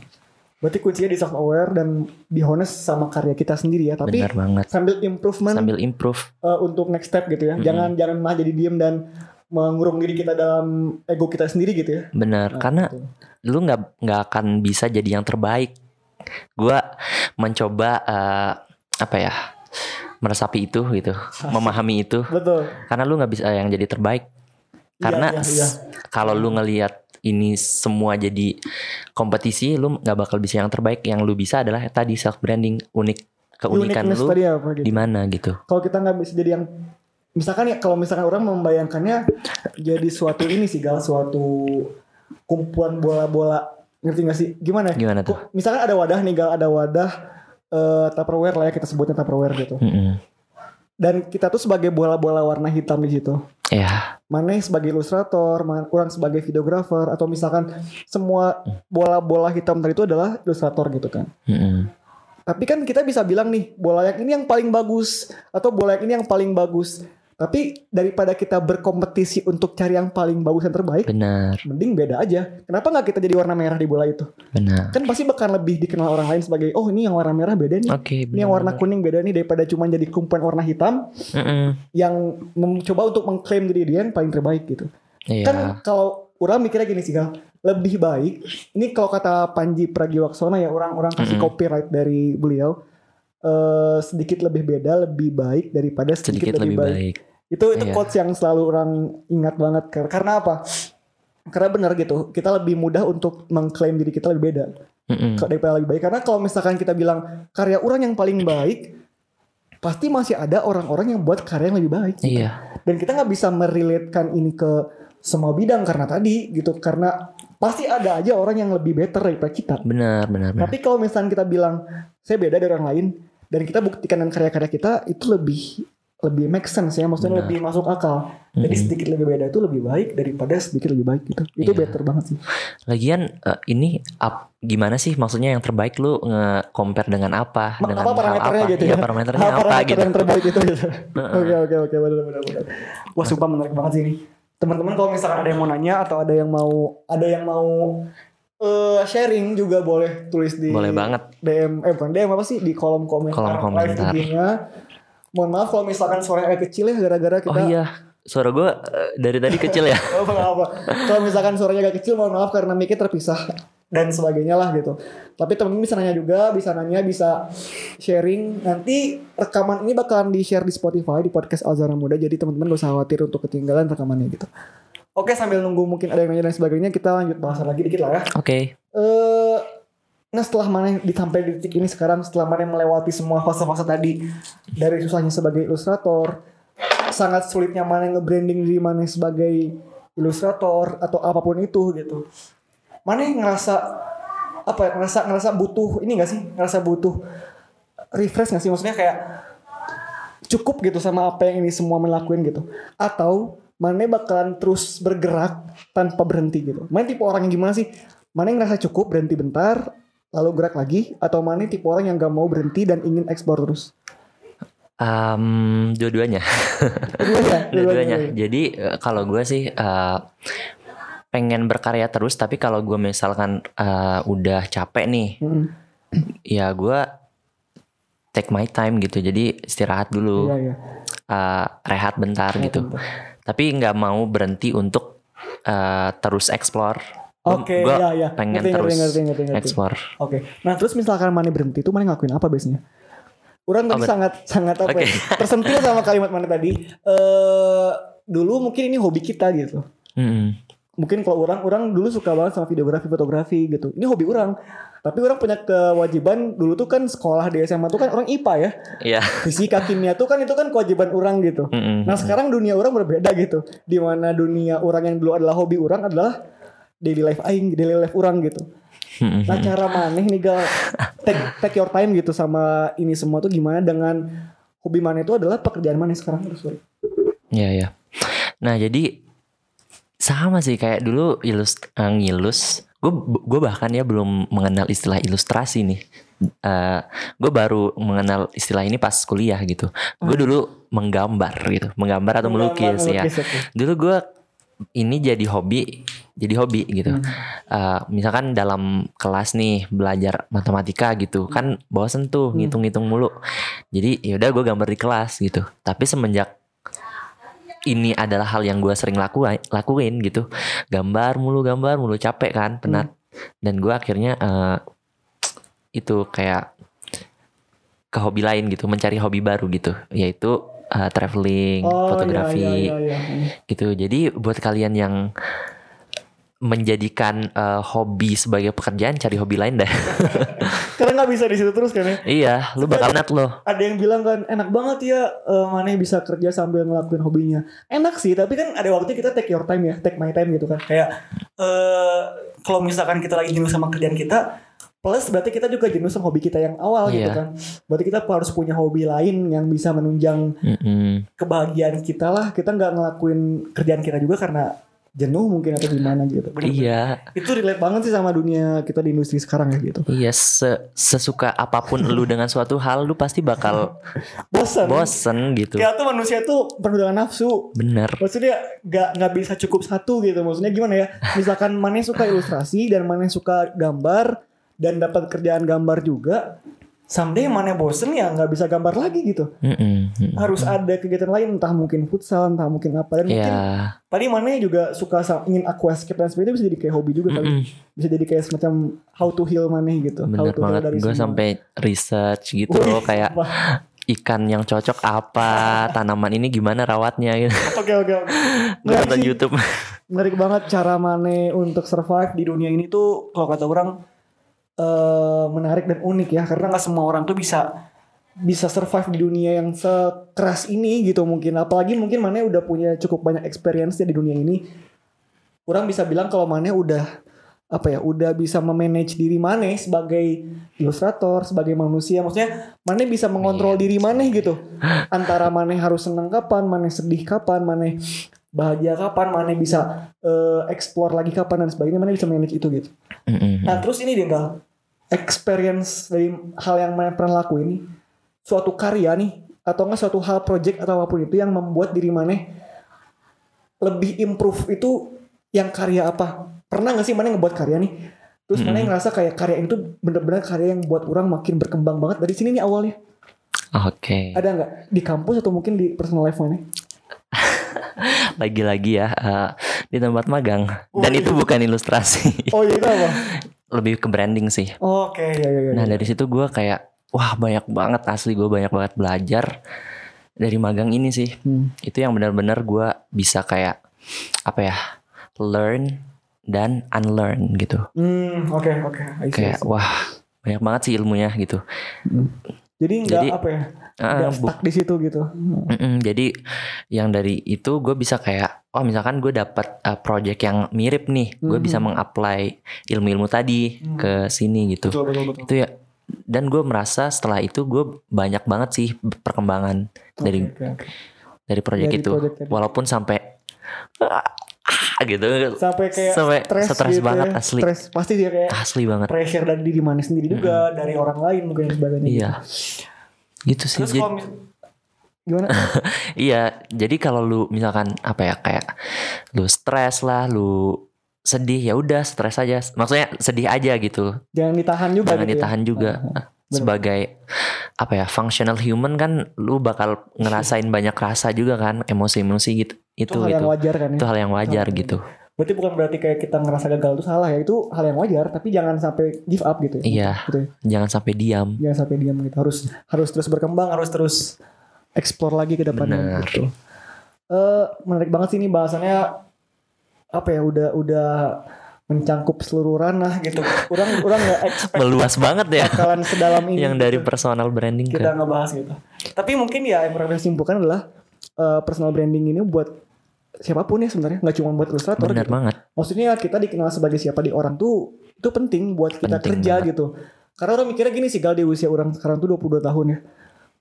Berarti kuncinya di self aware dan di honest sama karya kita sendiri ya. Tapi benar banget sambil improvement sambil improve uh, untuk next step gitu ya. Mm-mm. Jangan jangan malah jadi diem dan mengurung diri kita dalam ego kita sendiri gitu ya. benar Nah, karena gitu. lu nggak nggak akan bisa jadi yang terbaik. Gua mencoba eh, apa ya meresapi itu gitu, memahami itu. betul. Karena lu nggak bisa yang jadi terbaik. Iya, Karena iya, iya. s- kalau lu ngelihat ini semua jadi kompetisi, lu nggak bakal bisa yang terbaik. Yang lu bisa adalah tadi self branding unik keunikan Uniqueness lu gitu. di mana gitu. Kalau kita nggak bisa jadi yang misalkan ya kalau misalkan orang membayangkannya jadi suatu ini sih gal suatu kumpulan bola-bola ngerti gak sih gimana? Gimana tuh? Misalkan ada wadah nih gal ada wadah eh Tupperware lah ya kita sebutnya Tupperware gitu Mm-mm. dan kita tuh sebagai bola-bola warna hitam di situ Ya, mana sebagai ilustrator, mana orang sebagai videografer atau misalkan semua bola-bola hitam tadi itu adalah ilustrator gitu kan. mm-mm. Tapi kan kita bisa bilang nih bola yang ini yang paling bagus atau bola yang ini yang paling bagus. Tapi daripada kita berkompetisi untuk cari yang paling bagus yang terbaik, benar, mending beda aja. Kenapa nggak kita jadi warna merah di bola itu? benar. Kan pasti bakal lebih dikenal orang lain sebagai oh ini yang warna merah beda nih. Oke, Ini yang warna kuning beda nih daripada cuma jadi kumpulan warna hitam Mm-mm. yang mencoba untuk mengklaim diri dia yang paling terbaik gitu. Iya. Kan kalau orang mikirnya gini sih Gal, lebih baik. Ini kalau kata Panji Pragiwaksono ya orang-orang kasih Mm-mm. copyright dari beliau eh sedikit lebih beda, lebih baik daripada sedikit, sedikit lebih baik. Itu itu Iya. quotes yang selalu orang ingat banget Kar- karena apa? Karena benar gitu, kita lebih mudah untuk mengklaim diri kita lebih beda Mm-mm. ke- daripada lebih baik. Karena kalau misalkan kita bilang karya orang yang paling baik, pasti masih ada orang-orang yang buat karya yang lebih baik Iya, dan kita nggak bisa merelatekan ini ke semua bidang karena tadi gitu karena pasti ada aja orang yang lebih better daripada kita benar, benar, benar. tapi kalau misalnya kita bilang saya beda dari orang lain dan kita buktikan dengan karya-karya kita itu lebih lebih make sense ya maksudnya Benar. lebih masuk akal jadi Mm-mm. sedikit lebih beda itu lebih baik daripada sedikit lebih baik gitu itu Iya. better banget sih Lagian eh, ini up, gimana sih maksudnya yang terbaik lu nge-compare dengan apa? Ma- dengan apa parameternya apa? gitu Iya, ya parameternya Apa apa parameter gitu. yang terbaik itu gitu oke oke oke benar benar benar wah sumpah menarik banget sih ini teman-teman kalau misalkan ada yang mau nanya atau ada yang mau ada yang mau eh, sharing juga boleh tulis di Boleh banget. DM eh bukan DM apa sih di kolom komentar, Kolom live komentar. IG-nya. Mohon maaf kalau misalkan suaranya agak kecil ya gara-gara kita Oh iya, suara gue dari tadi kecil ya. Oh, apa. Kalau misalkan suaranya agak kecil mohon maaf karena mic terpisah dan sebagainya lah gitu. Tapi temen-temen bisa nanya juga, bisa nanya, bisa sharing. Nanti rekaman ini bakalan di-share di Spotify di podcast Alzara Muda. Jadi teman-teman gak usah khawatir untuk ketinggalan rekamannya gitu. Oke sambil nunggu mungkin ada yang nanya dan sebagainya kita lanjut bahasan lagi dikit lah ya. Oke. Eh, nah setelah mana sampai di titik ini sekarang setelah mana melewati semua fase-fase tadi dari susahnya sebagai ilustrator, sangat sulitnya mana nge-branding diri mana sebagai ilustrator atau apa pun itu gitu. Mana ngerasa apa ya ngerasa ngerasa butuh ini gak sih? Ngerasa butuh refresh gak sih? Maksudnya kayak cukup gitu sama apa yang ini semua melakukan gitu. Atau mana bakalan terus bergerak tanpa berhenti gitu. Mana tipe orang yang gimana sih? Mana yang ngerasa cukup berhenti bentar lalu gerak lagi atau mana tipe orang yang gak mau berhenti dan ingin ekspor terus Um, dua-duanya. dua-duanya dua-duanya. Jadi eh, kalau gue sih eh, pengen berkarya terus, tapi kalau gue misalkan eh, udah capek nih, Mm-mm. ya gue take my time gitu. Jadi istirahat dulu, Iya, iya. eh, rehat bentar gitu. bentar. Tapi nggak mau berhenti untuk eh, terus explore. Oke, gua iya, iya. pengen Ngerti, ngerti, terus ngerti, ngerti, ngerti. explore. Oke. Nah, terus misalkan Mane berhenti itu Mane ngelakuin apa biasanya? Orang tadi Oh, sangat sangat apa Oke. ya, tersentil sama kalimat Mane tadi. Eh dulu mungkin ini hobi kita gitu. Mm-mm. Mungkin kalau orang orang dulu suka banget sama videografi, fotografi gitu. Ini hobi orang. Tapi orang punya kewajiban dulu tuh kan sekolah di SMA tuh kan orang IPA ya. Iya. Fisika, kimia tuh kan itu kan kewajiban orang gitu. Mm-mm. Nah sekarang dunia orang berbeda gitu. Di mana dunia orang yang dulu adalah hobi orang adalah daily life aing, daily life orang gitu. Mm-mm. Nah cara maneh nih gal take, take your time gitu sama ini semua tuh gimana dengan hobi maneh itu adalah pekerjaan maneh sekarang terus sorry. Iya ya. Nah jadi sama sih kayak dulu ilus eh, ngilus. Gue gue bahkan ya belum mengenal istilah ilustrasi nih. Eh gue baru mengenal istilah ini pas kuliah gitu. Gue dulu menggambar gitu, menggambar atau melukis, ya. oke. Dulu gue ini jadi hobi, jadi hobi gitu. Eh, misalkan dalam kelas nih belajar matematika gitu, kan bosen tuh ngitung-ngitung mulu. Jadi ya udah gue gambar di kelas gitu. Tapi semenjak ini adalah hal yang gue sering lakuin, lakuin gitu, gambar mulu, gambar mulu, capek kan, penat. Dan gue akhirnya eh, itu kayak ke hobi lain gitu, mencari hobi baru gitu, yaitu eh, traveling, Oh, fotografi iya, iya, iya, iya. gitu. Jadi buat kalian yang menjadikan eh, hobi sebagai pekerjaan, cari hobi lain dah. Karena nggak bisa di situ terus kan ya. iya, lu bakal nat loh. Ada yang bilang kan enak banget ya eh, maneh bisa kerja sambil ngelakuin hobinya. Enak sih, tapi kan ada waktu kita take your time ya, take my time gitu kan. Kayak eh kalau misalkan kita lagi jenuh sama kerjaan kita, plus berarti kita juga jenuh sama hobi kita yang awal gitu Iya. kan. Berarti kita harus punya hobi lain yang bisa menunjang Mm-mm. kebahagiaan kita lah kita nggak ngelakuin kerjaan kita juga karena jenuh mungkin atau gimana gitu Bener-bener. Iya, itu relate banget sih sama dunia kita di industri sekarang ya gitu iya se- sesuka apa pun lu dengan suatu hal, lu pasti bakal bosan bosen gitu. kayak tuh manusia tuh penuh dengan nafsu Bener. maksudnya nggak nggak bisa cukup satu gitu maksudnya gimana ya misalkan mana suka ilustrasi dan mana suka gambar dan dapat kerjaan gambar juga someday mana bosen ya nggak bisa gambar lagi gitu Mm-mm. Mm-mm. harus ada kegiatan lain entah mungkin futsal entah mungkin apa dan mungkin Iya. tadi mana juga suka ingin aku escape dan sebagainya bisa jadi kayak hobi juga kali bisa jadi kayak semacam how to heal mana gitu how Bener to heal banget. dari Gue sampai research gitu Wih, loh kayak wah. ikan yang cocok apa, tanaman ini gimana rawatnya gitu. oke oke oke nonton. YouTube. menarik banget cara Mane untuk survive di dunia ini tuh kalau kata orang eh menarik dan unik ya karena nggak semua orang tuh bisa bisa survive di dunia yang sekeras ini gitu mungkin. Apalagi mungkin Mane udah punya cukup banyak experience di dunia ini. Orang bisa bilang kalau Mane udah apa ya udah bisa memanage diri Mane sebagai ilustrator sebagai manusia. Maksudnya Mane bisa mengontrol Iya, diri Mane gitu. Antara Mane harus senang kapan Mane sedih kapan Mane bahagia kapan Mane bisa eh, explore lagi kapan dan sebagainya. Mane bisa manage itu gitu. Nah terus ini dia experience dari hal yang mana pernah lakuin suatu karya nih atau enggak suatu hal project atau apa pun itu yang membuat diri mana lebih improve itu yang karya apa. Pernah gak sih mana ngebuat karya nih? Terus mana yang ngerasa kayak karya itu bener-bener karya yang buat orang makin berkembang banget dari sini nih awalnya? Oke. ada nggak? Di kampus atau mungkin di personal life mana? Lagi-lagi ya eh, di tempat magang. Oh, dan iya. itu bukan ilustrasi. oh iya itu apa Lebih ke branding sih. oke ya ya ya Nah dari situ gue kayak wah banyak banget asli gue banyak banget belajar dari magang ini sih. Hmm. Itu yang benar-benar gue bisa kayak apa ya learn dan unlearn gitu. Hmm, oke oke I see, I Kayak wah banyak banget sih ilmunya gitu. jadi nggak jadi, apa ya Ah, bu- stuck di situ gitu Hmm. Mm-mm, jadi yang dari itu gue bisa kayak oh misalkan gue dapat uh, project yang mirip nih, gue Mhm. bisa mengapply ilmu-ilmu tadi Hmm. ke sini gitu. betul betul betul Itu ya dan gue merasa setelah itu gue banyak banget sih perkembangan dari Oke, oke, oke. dari project Dari itu project tadi. walaupun sampai ah, gitu sampai kayak Sampai stres, stres gitu banget, ya. asli. Stres pasti dia kayak asli banget pressure dari diri mana sendiri juga dari orang lain mungkin sebagainya iya gitu sih terus Jadi- kalau gimana? Iya jadi kalau lu misalkan apa ya kayak lu stres lah lu sedih ya udah stres aja. Maksudnya sedih aja gitu. Jangan ditahan juga jangan gitu ya. ditahan juga. Bener. sebagai apa ya functional human kan lu bakal ngerasain banyak rasa juga kan emosi-emosi gitu itu itu hal yang gitu. wajar kan ya? Itu hal yang wajar gitu berarti bukan berarti kayak kita ngerasa gagal itu salah ya itu hal yang wajar tapi jangan sampai give up gitu ya Iya. gitu ya. jangan sampai diam jangan sampai diam gitu harus harus terus berkembang harus terus explore lagi ke depannya Benar. gitu Eh menarik banget sih ini bahasannya apa ya udah udah mencangkup seluruh ranah gitu orang orang nggak expect meluas banget ya bakalan sedalam ini yang dari gitu. personal branding kita ke ngebahas gitu tapi mungkin ya yang bisa simpulkan adalah eh, personal branding ini buat siapa pun ya sebenarnya nggak cuma buat ilustrator gitu. banget maksudnya kita dikenal sebagai siapa di orang tuh itu penting buat kita Penting kerja banget. gitu karena orang mikirnya gini sih gal di usia orang sekarang tuh 22 tahun ya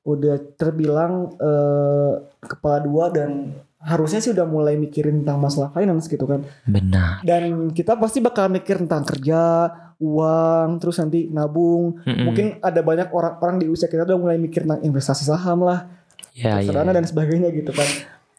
udah terbilang eh, kepala dua dan harusnya sih udah mulai mikirin tentang masalah finance gitu kan benar dan kita pasti bakal mikir tentang kerja uang terus nanti nabung Mm-mm. mungkin ada banyak orang-orang di usia kita udah mulai mikir tentang investasi saham lah ya, ya, ya. dan sebagainya gitu kan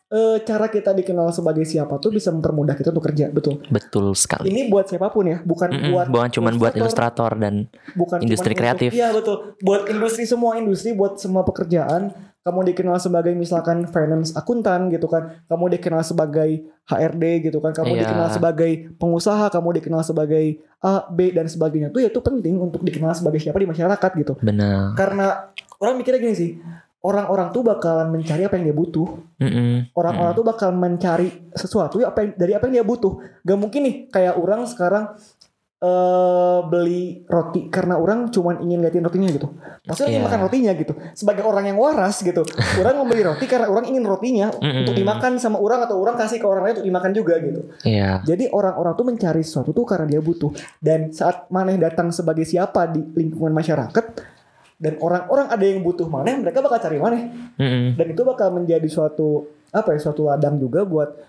Eh, cara kita dikenal sebagai siapa tuh bisa mempermudah kita untuk kerja betul? Betul sekali. Ini buat siapa pun ya bukan Mm-mm, buat bukan cuman buat ilustrator. dan bukan industri kreatif. iya betul. Buat industri semua industri buat semua pekerjaan. Kamu dikenal sebagai misalkan finance akuntan gitu kan. Kamu dikenal sebagai HRD gitu kan. Kamu Iya. dikenal sebagai pengusaha. Kamu dikenal sebagai A B dan sebagainya. Tuh ya itu penting untuk dikenal sebagai siapa di masyarakat gitu. Benar. Karena orang mikirnya gini sih orang-orang tuh bakalan mencari apa yang dia butuh orang-orang tuh bakal mencari sesuatu ya apa yang, dari apa yang dia butuh. Gak mungkin nih kayak orang sekarang eh beli roti karena orang cuman ingin liatin rotinya gitu. Pasti orang ingin Iya. makan rotinya gitu. Sebagai orang yang waras gitu. orang membeli roti karena orang ingin rotinya Mm-mm. untuk dimakan sama orang atau orang kasih ke orang lain untuk dimakan juga gitu. Iya, Jadi orang-orang tuh mencari sesuatu tuh karena dia butuh. Dan saat maneh datang sebagai siapa di lingkungan masyarakat dan orang-orang ada yang butuh maneh, mereka bakal cari maneh Mm-mm. dan itu bakal menjadi suatu apa ya suatu ladang juga buat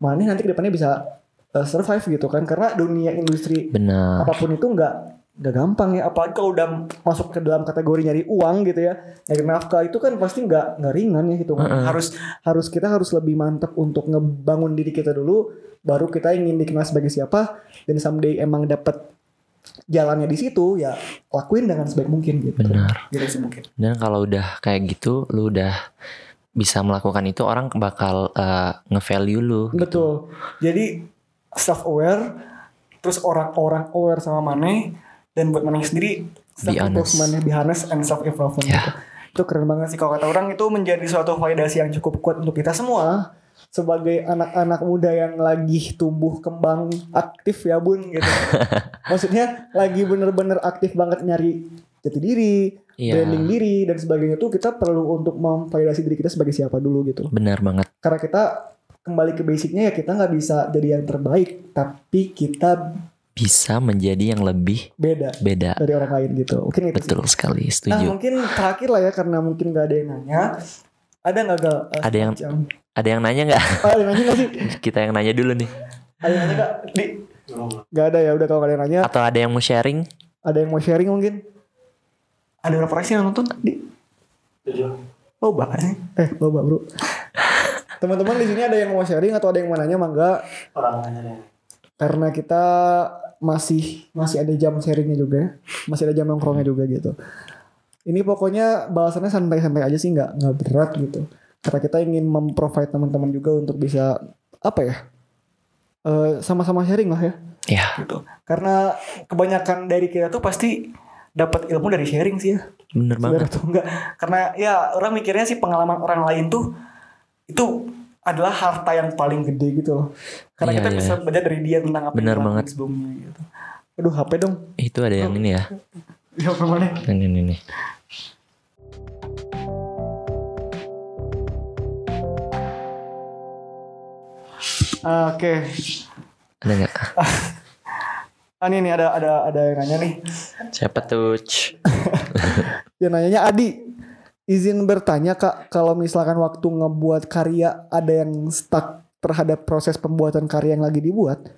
mana nanti ke depannya bisa uh, survive gitu kan karena dunia industri benar. apa pun itu nggak nggak gampang ya apalagi kalau udah masuk ke dalam kategori nyari uang gitu ya nyari nafkah itu kan pasti nggak nggak ringan ya gitu Mm-mm. harus harus kita harus lebih mantap untuk ngebangun diri kita dulu baru kita ingin dikenal sebagai siapa dan someday emang dapat jalannya di situ ya lakuin dengan sebaik mungkin gitu Benar. gitu sih mungkin Dan kalau udah kayak gitu, lu udah bisa melakukan itu orang bakal uh, nge-value lu. Betul. Jadi self aware, terus orang-orang aware sama Mane dan buat Mane sendiri self improvement, be honest and self improvement. Ya. Gitu. Itu keren banget sih kalau kata orang itu menjadi suatu validasi yang cukup kuat untuk kita semua sebagai anak-anak muda yang lagi tumbuh kembang aktif ya bun gitu. Maksudnya lagi bener-bener aktif banget nyari jati diri, Iya. branding diri dan sebagainya tuh kita perlu untuk memvalidasi diri kita sebagai siapa dulu gitu Benar banget. karena kita kembali ke basicnya ya kita nggak bisa jadi yang terbaik tapi kita Bisa menjadi yang lebih beda beda. dari orang lain gitu mungkin itu sih. Betul sekali, nah setuju. mungkin terakhir lah ya karena mungkin nggak ada yang nanya ada nggak gal eh, Ada yang- Ada yang nanya nggak? Oh, ada yang nanya nggak sih Kita yang nanya dulu nih. ada yang nanya nggak di nggak ada ya udah kalau ada yang nanya Atau ada yang mau sharing? ada yang mau sharing mungkin ada berapa orang sih yang nonton di oh banyak eh loba bro Teman-teman di sini ada yang mau sharing atau ada yang mau nanya mangga Orang nanya deh. karena kita masih masih ada jam sharingnya juga ya. Masih ada jam nongkrongnya juga gitu. Ini pokoknya bahasannya santai-santai aja sih nggak nggak berat gitu. Karena kita ingin memprovide teman-teman juga untuk bisa apa ya? eh, sama-sama sharing lah ya. Ya, Gitu. Karena kebanyakan dari kita tuh pasti dapat ilmu dari sharing sih ya. bener banget. atau enggak? Karena ya orang mikirnya sih pengalaman orang lain tuh itu adalah harta yang paling gede gitu loh. Karena Iya, kita iya, bisa iya. belajar dari dia tentang apa Bener yang banget. sebelumnya gitu. Aduh HP dong. Itu ada yang ini ya. Ya apa mana? Ini ini nih. Oke. Ada nggak? Ah, ini nih ada ada ada yang nanya nih. Siapa tuh? Yang nanyanya Adi. Izin bertanya Kak, kalau misalkan waktu ngebuat karya ada yang stuck terhadap proses pembuatan karya yang lagi dibuat,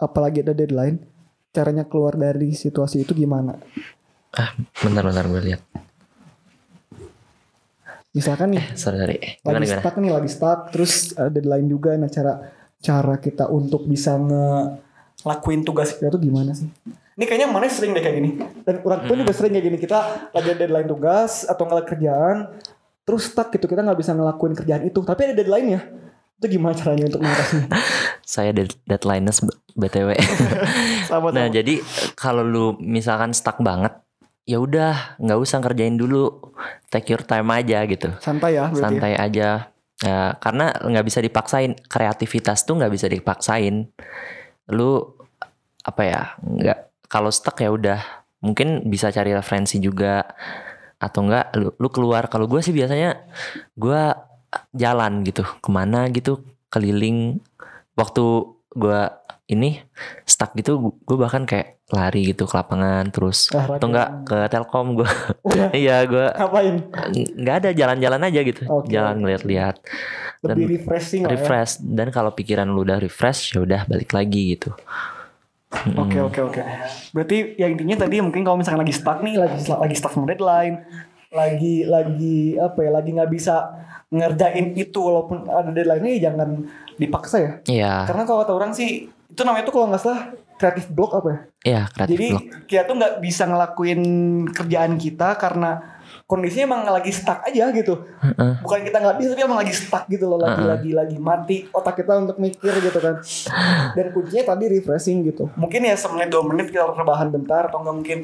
apalagi ada deadline, caranya keluar dari situasi itu gimana? Ah, bentar bentar gue lihat. Misalkan nih, Sorry sorry. Gimana lagi gimana? stuck nih, lagi stuck, terus ada deadline juga. Nah cara cara kita untuk bisa nge Lakuin tugas. itu gimana sih? Ini kayaknya mana sering deh kayak gini. Dan orang pun juga sering kayak gini kita lagi ada deadline tugas atau nggak kerjaan, terus stuck gitu kita nggak bisa ngelakuin kerjaan itu. Tapi ada deadline ya. Itu gimana caranya untuk mengatasinya? Saya dead- deadline-nya btw. Sama nah jadi kalau lu misalkan stuck banget, ya udah nggak usah kerjain dulu. Take your time aja gitu. santai ya berarti. ya? santai aja ya, karena nggak bisa dipaksain. Kreativitas tuh nggak bisa dipaksain. Lu apa ya nggak kalau stuck ya udah. Mungkin bisa cari referensi juga. Atau enggak lu, lu keluar. Kalau gue sih biasanya gue jalan gitu. Ke mana gitu keliling. Waktu gue ini stuck gitu gue bahkan kayak lari gitu ke lapangan terus Ah, atau enggak ke telkom gue Oh ya, iya gue ngapain? nggak ada jalan-jalan aja gitu Oke. jalan ngeliat-liat Dan Lebih refreshing ya. refresh dan kalau pikiran lu udah refresh ya udah balik lagi gitu. Oke oke oke. Berarti ya intinya tadi mungkin kalau misalkan lagi stuck nih, lagi lagi stuck sama deadline, Lagi lagi apa ya? Lagi nggak bisa ngerjain itu walaupun ada deadline-nya ya jangan dipaksa ya. Iya karena kalau kata orang sih Itu namanya tuh kalau nggak salah kreatif block apa ya? iya kreatif jadi block kita tuh nggak bisa ngelakuin kerjaan kita karena kondisinya emang lagi stuck aja gitu. Heeh. Bukan kita nggak bisa tapi emang lagi stuck gitu loh, lagi Heeh. lagi lagi mati. Otak kita untuk mikir gitu kan. Dan kuncinya tadi refreshing gitu. Mungkin ya semenit dua menit kita rebahan bentar atau enggak mungkin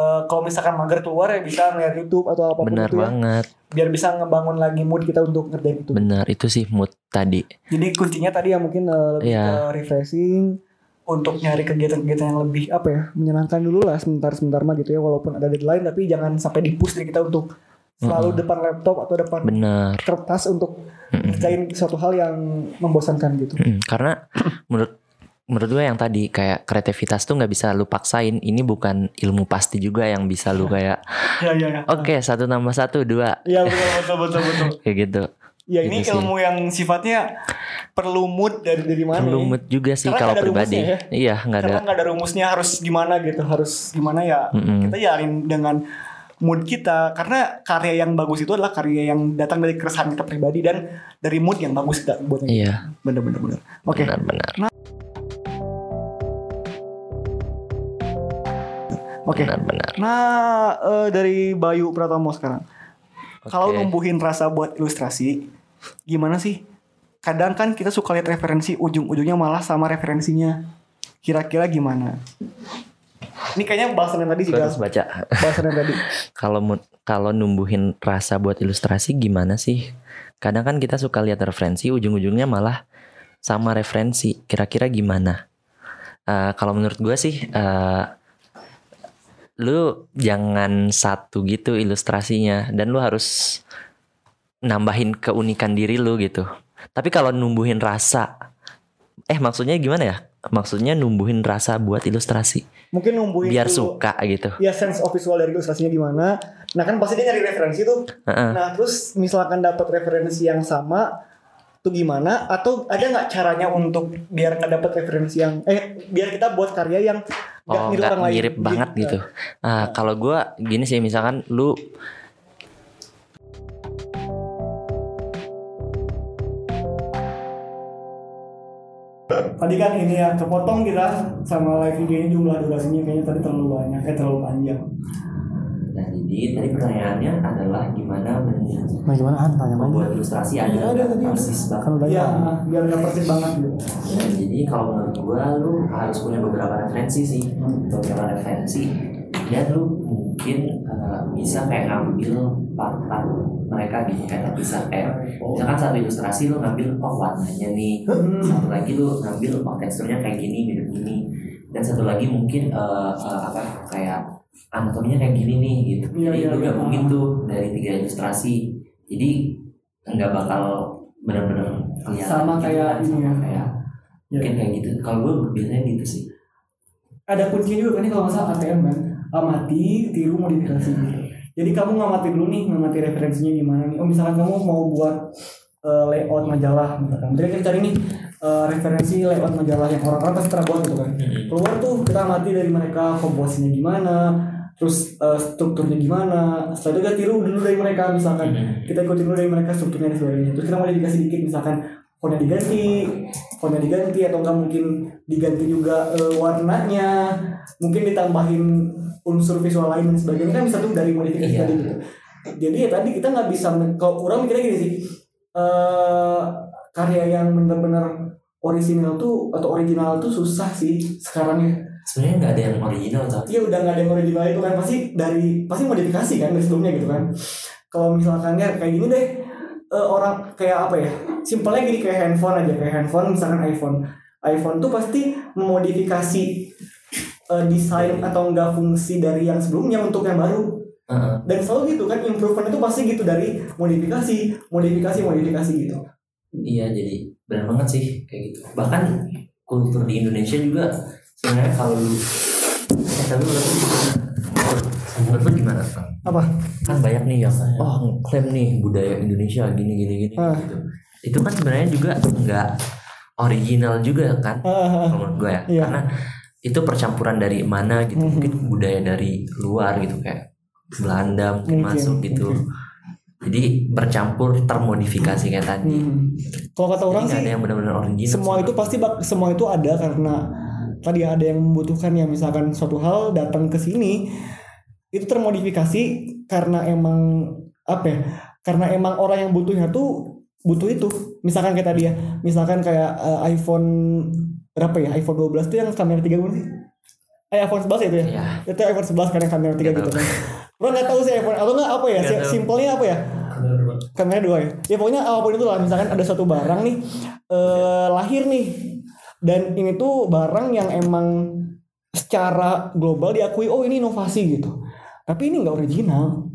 eh, kalau misalkan mager keluar ya bisa ngeliat YouTube atau apa pun benar itu ya. banget biar bisa ngebangun lagi mood kita untuk ngerjain itu. benar itu sih mood tadi Jadi kuncinya tadi ya mungkin eh, lebih Iya. ke refreshing untuk nyari kegiatan-kegiatan yang lebih apa ya menyenangkan dulu lah sebentar-sebentar mah gitu ya walaupun ada deadline tapi jangan sampai dipus dari kita untuk selalu depan laptop atau depan benar kertas untuk Mm-mm. ngerjain suatu hal yang membosankan gitu. Mm-mm. karena menurut menurut gue yang tadi kayak kreativitas tuh nggak bisa lu paksain ini bukan ilmu pasti juga yang bisa lu kayak ya ya ya. oke satu tambah satu dua Iya betul betul betul betul. kayak gitu Ya ini Gitu sih. ilmu yang sifatnya perlu mood dari Dari mana? perlu ya? mood juga sih Karena kalau pribadi rumusnya iya nggak ada nggak ada rumusnya harus gimana gitu harus gimana ya Mm-mm. kita jalin dengan mood kita karena karya yang bagus itu adalah karya yang datang dari keresahan kita pribadi dan dari mood yang bagus kita buat iya bener bener bener oke benar-benar oke benar-benar nah eh, dari Bayu Pratomo sekarang kalau Oke. numbuhin rasa buat ilustrasi gimana sih kadang kan kita suka lihat referensi ujung-ujungnya malah sama referensinya kira-kira gimana ini kayaknya bahasan yang tadi Gal. harus baca Bahasan yang tadi. kalau kalau numbuhin rasa buat ilustrasi gimana sih? Kadang kan kita suka lihat referensi, ujung-ujungnya malah sama referensi. Kira-kira gimana? Eh, kalau menurut gue sih, eh, lu jangan satu gitu ilustrasinya, dan lu harus nambahin keunikan diri lu gitu. Tapi kalau numbuhin rasa, eh maksudnya gimana ya? Maksudnya numbuhin rasa buat ilustrasi, Mungkin numbuhin biar dulu, suka gitu. Ya sense of visual dari ilustrasinya gimana. Nah kan pasti dia nyari referensi tuh. Heeh. Nah terus misalkan dapat referensi yang sama tuh gimana atau ada nggak caranya untuk biar ngedapat referensi yang eh biar kita buat karya yang nggak oh, mirip orang lain gitu. banget gitu, gitu. Nah, nah. kalau gue gini sih misalkan lu Tadi kan ini ya, kepotong kita sama live videonya jumlah durasinya kayaknya tadi terlalu banyak, eh terlalu panjang. Jadi tadi pertanyaannya adalah gimana men- Nah gimana tanya lagi. membuat ilustrasi Iya, agar ada tadi. persis banget. Kan udah Iya, ya. biar nggak persis banget gitu. Nah, jadi kalau menurut gua lu harus punya beberapa referensi sih beberapa referensi dan lu mungkin uh, bisa kayak ngambil part-part mereka gitu kayak bisa kayak misalkan satu ilustrasi lu ngambil oh warnanya nih satu lagi lu ngambil oh teksturnya kayak gini mirip gini dan satu lagi mungkin uh, uh, apa kayak anatominya kayak gini nih gitu Iya, jadi iya, lu iya. gabungin tuh dari tiga ilustrasi jadi nggak bakal benar-benar kelihatan Sama gitu kayak kan, ini sama ya. kayak Ya. mungkin kayak gitu kalau gue biasanya gitu sih Ada kuncinya juga kan ini kalau nggak salah ATM kan, amati, tiru, modifikasi. Jadi kamu ngamati dulu nih, ngamati referensinya gimana nih. Oh misalkan kamu mau buat eh, layout majalah, misalkan. Jadi kita cari nih eh, referensi layout majalah yang orang-orang pasti pernah buat gitu kan. Keluar tuh kita amati dari mereka komposisinya gimana, terus eh, strukturnya gimana. Setelah itu kita tiru dulu dari mereka misalkan. Kita ikutin dulu dari mereka strukturnya dan sebagainya. Terus kita modifikasi dikit misalkan fontnya diganti, fontnya diganti atau enggak mungkin diganti juga eh, warnanya, mungkin ditambahin unsur visual lain dan sebagainya kan bisa tuh dari modifikasi Iya. tadi gitu. Jadi ya tadi kita nggak bisa kalau kurang mikirnya gini sih, eh karya yang benar-benar original tuh atau original tuh susah sih sekarang ya. Sebenarnya nggak ada yang original tapi Iya udah nggak ada yang original itu kan pasti dari pasti modifikasi kan dari sebelumnya gitu kan. Kalau misalkan ya kayak gini deh eh, orang kayak apa ya? Simpelnya gini kayak handphone aja kayak handphone misalkan iPhone. iPhone tuh pasti memodifikasi eh, desain atau enggak fungsi dari yang sebelumnya untuk yang baru. Dan selalu gitu kan improvement itu pasti gitu dari modifikasi, modifikasi, modifikasi gitu. iya jadi benar banget sih kayak gitu bahkan kultur di Indonesia juga sebenarnya kalau lu eh, tapi menurut menurut lu gimana Kang? Apa? kan banyak nih yang oh klaim nih budaya Indonesia gini gini gini Ah. gitu itu kan sebenarnya juga nggak original juga kan kalau menurut gue ya Iya. karena itu percampuran dari mana gitu Mhm. mungkin budaya dari luar gitu kayak Belanda mungkin, Mungkin, masuk gitu jadi bercampur termodifikasi kayak tadi Hmm. Kalau kata orang Jadi sih ada yang benar-benar original semua itu pasti bak- semua itu ada karena tadi ada yang membutuhkan ya misalkan suatu hal datang ke sini itu termodifikasi karena emang apa ya karena emang orang yang butuhnya tuh butuh itu. Misalkan kayak tadi ya misalkan kayak eh, iPhone berapa ya iPhone 12 tuh yang kamera 3 berapa sih? Eh iPhone 11 itu ya? Iya. itu iPhone 11 kan yang kamera 3 Nggak gitu kan. Orang nggak tahu sih iPhone atau nggak apa ya simpelnya apa ya? Kamera dua. Ya? Ya pokoknya apa pun itu lah misalkan ada satu barang nih eh, lahir nih dan ini tuh barang yang emang secara global diakui oh ini inovasi gitu. Tapi ini nggak original.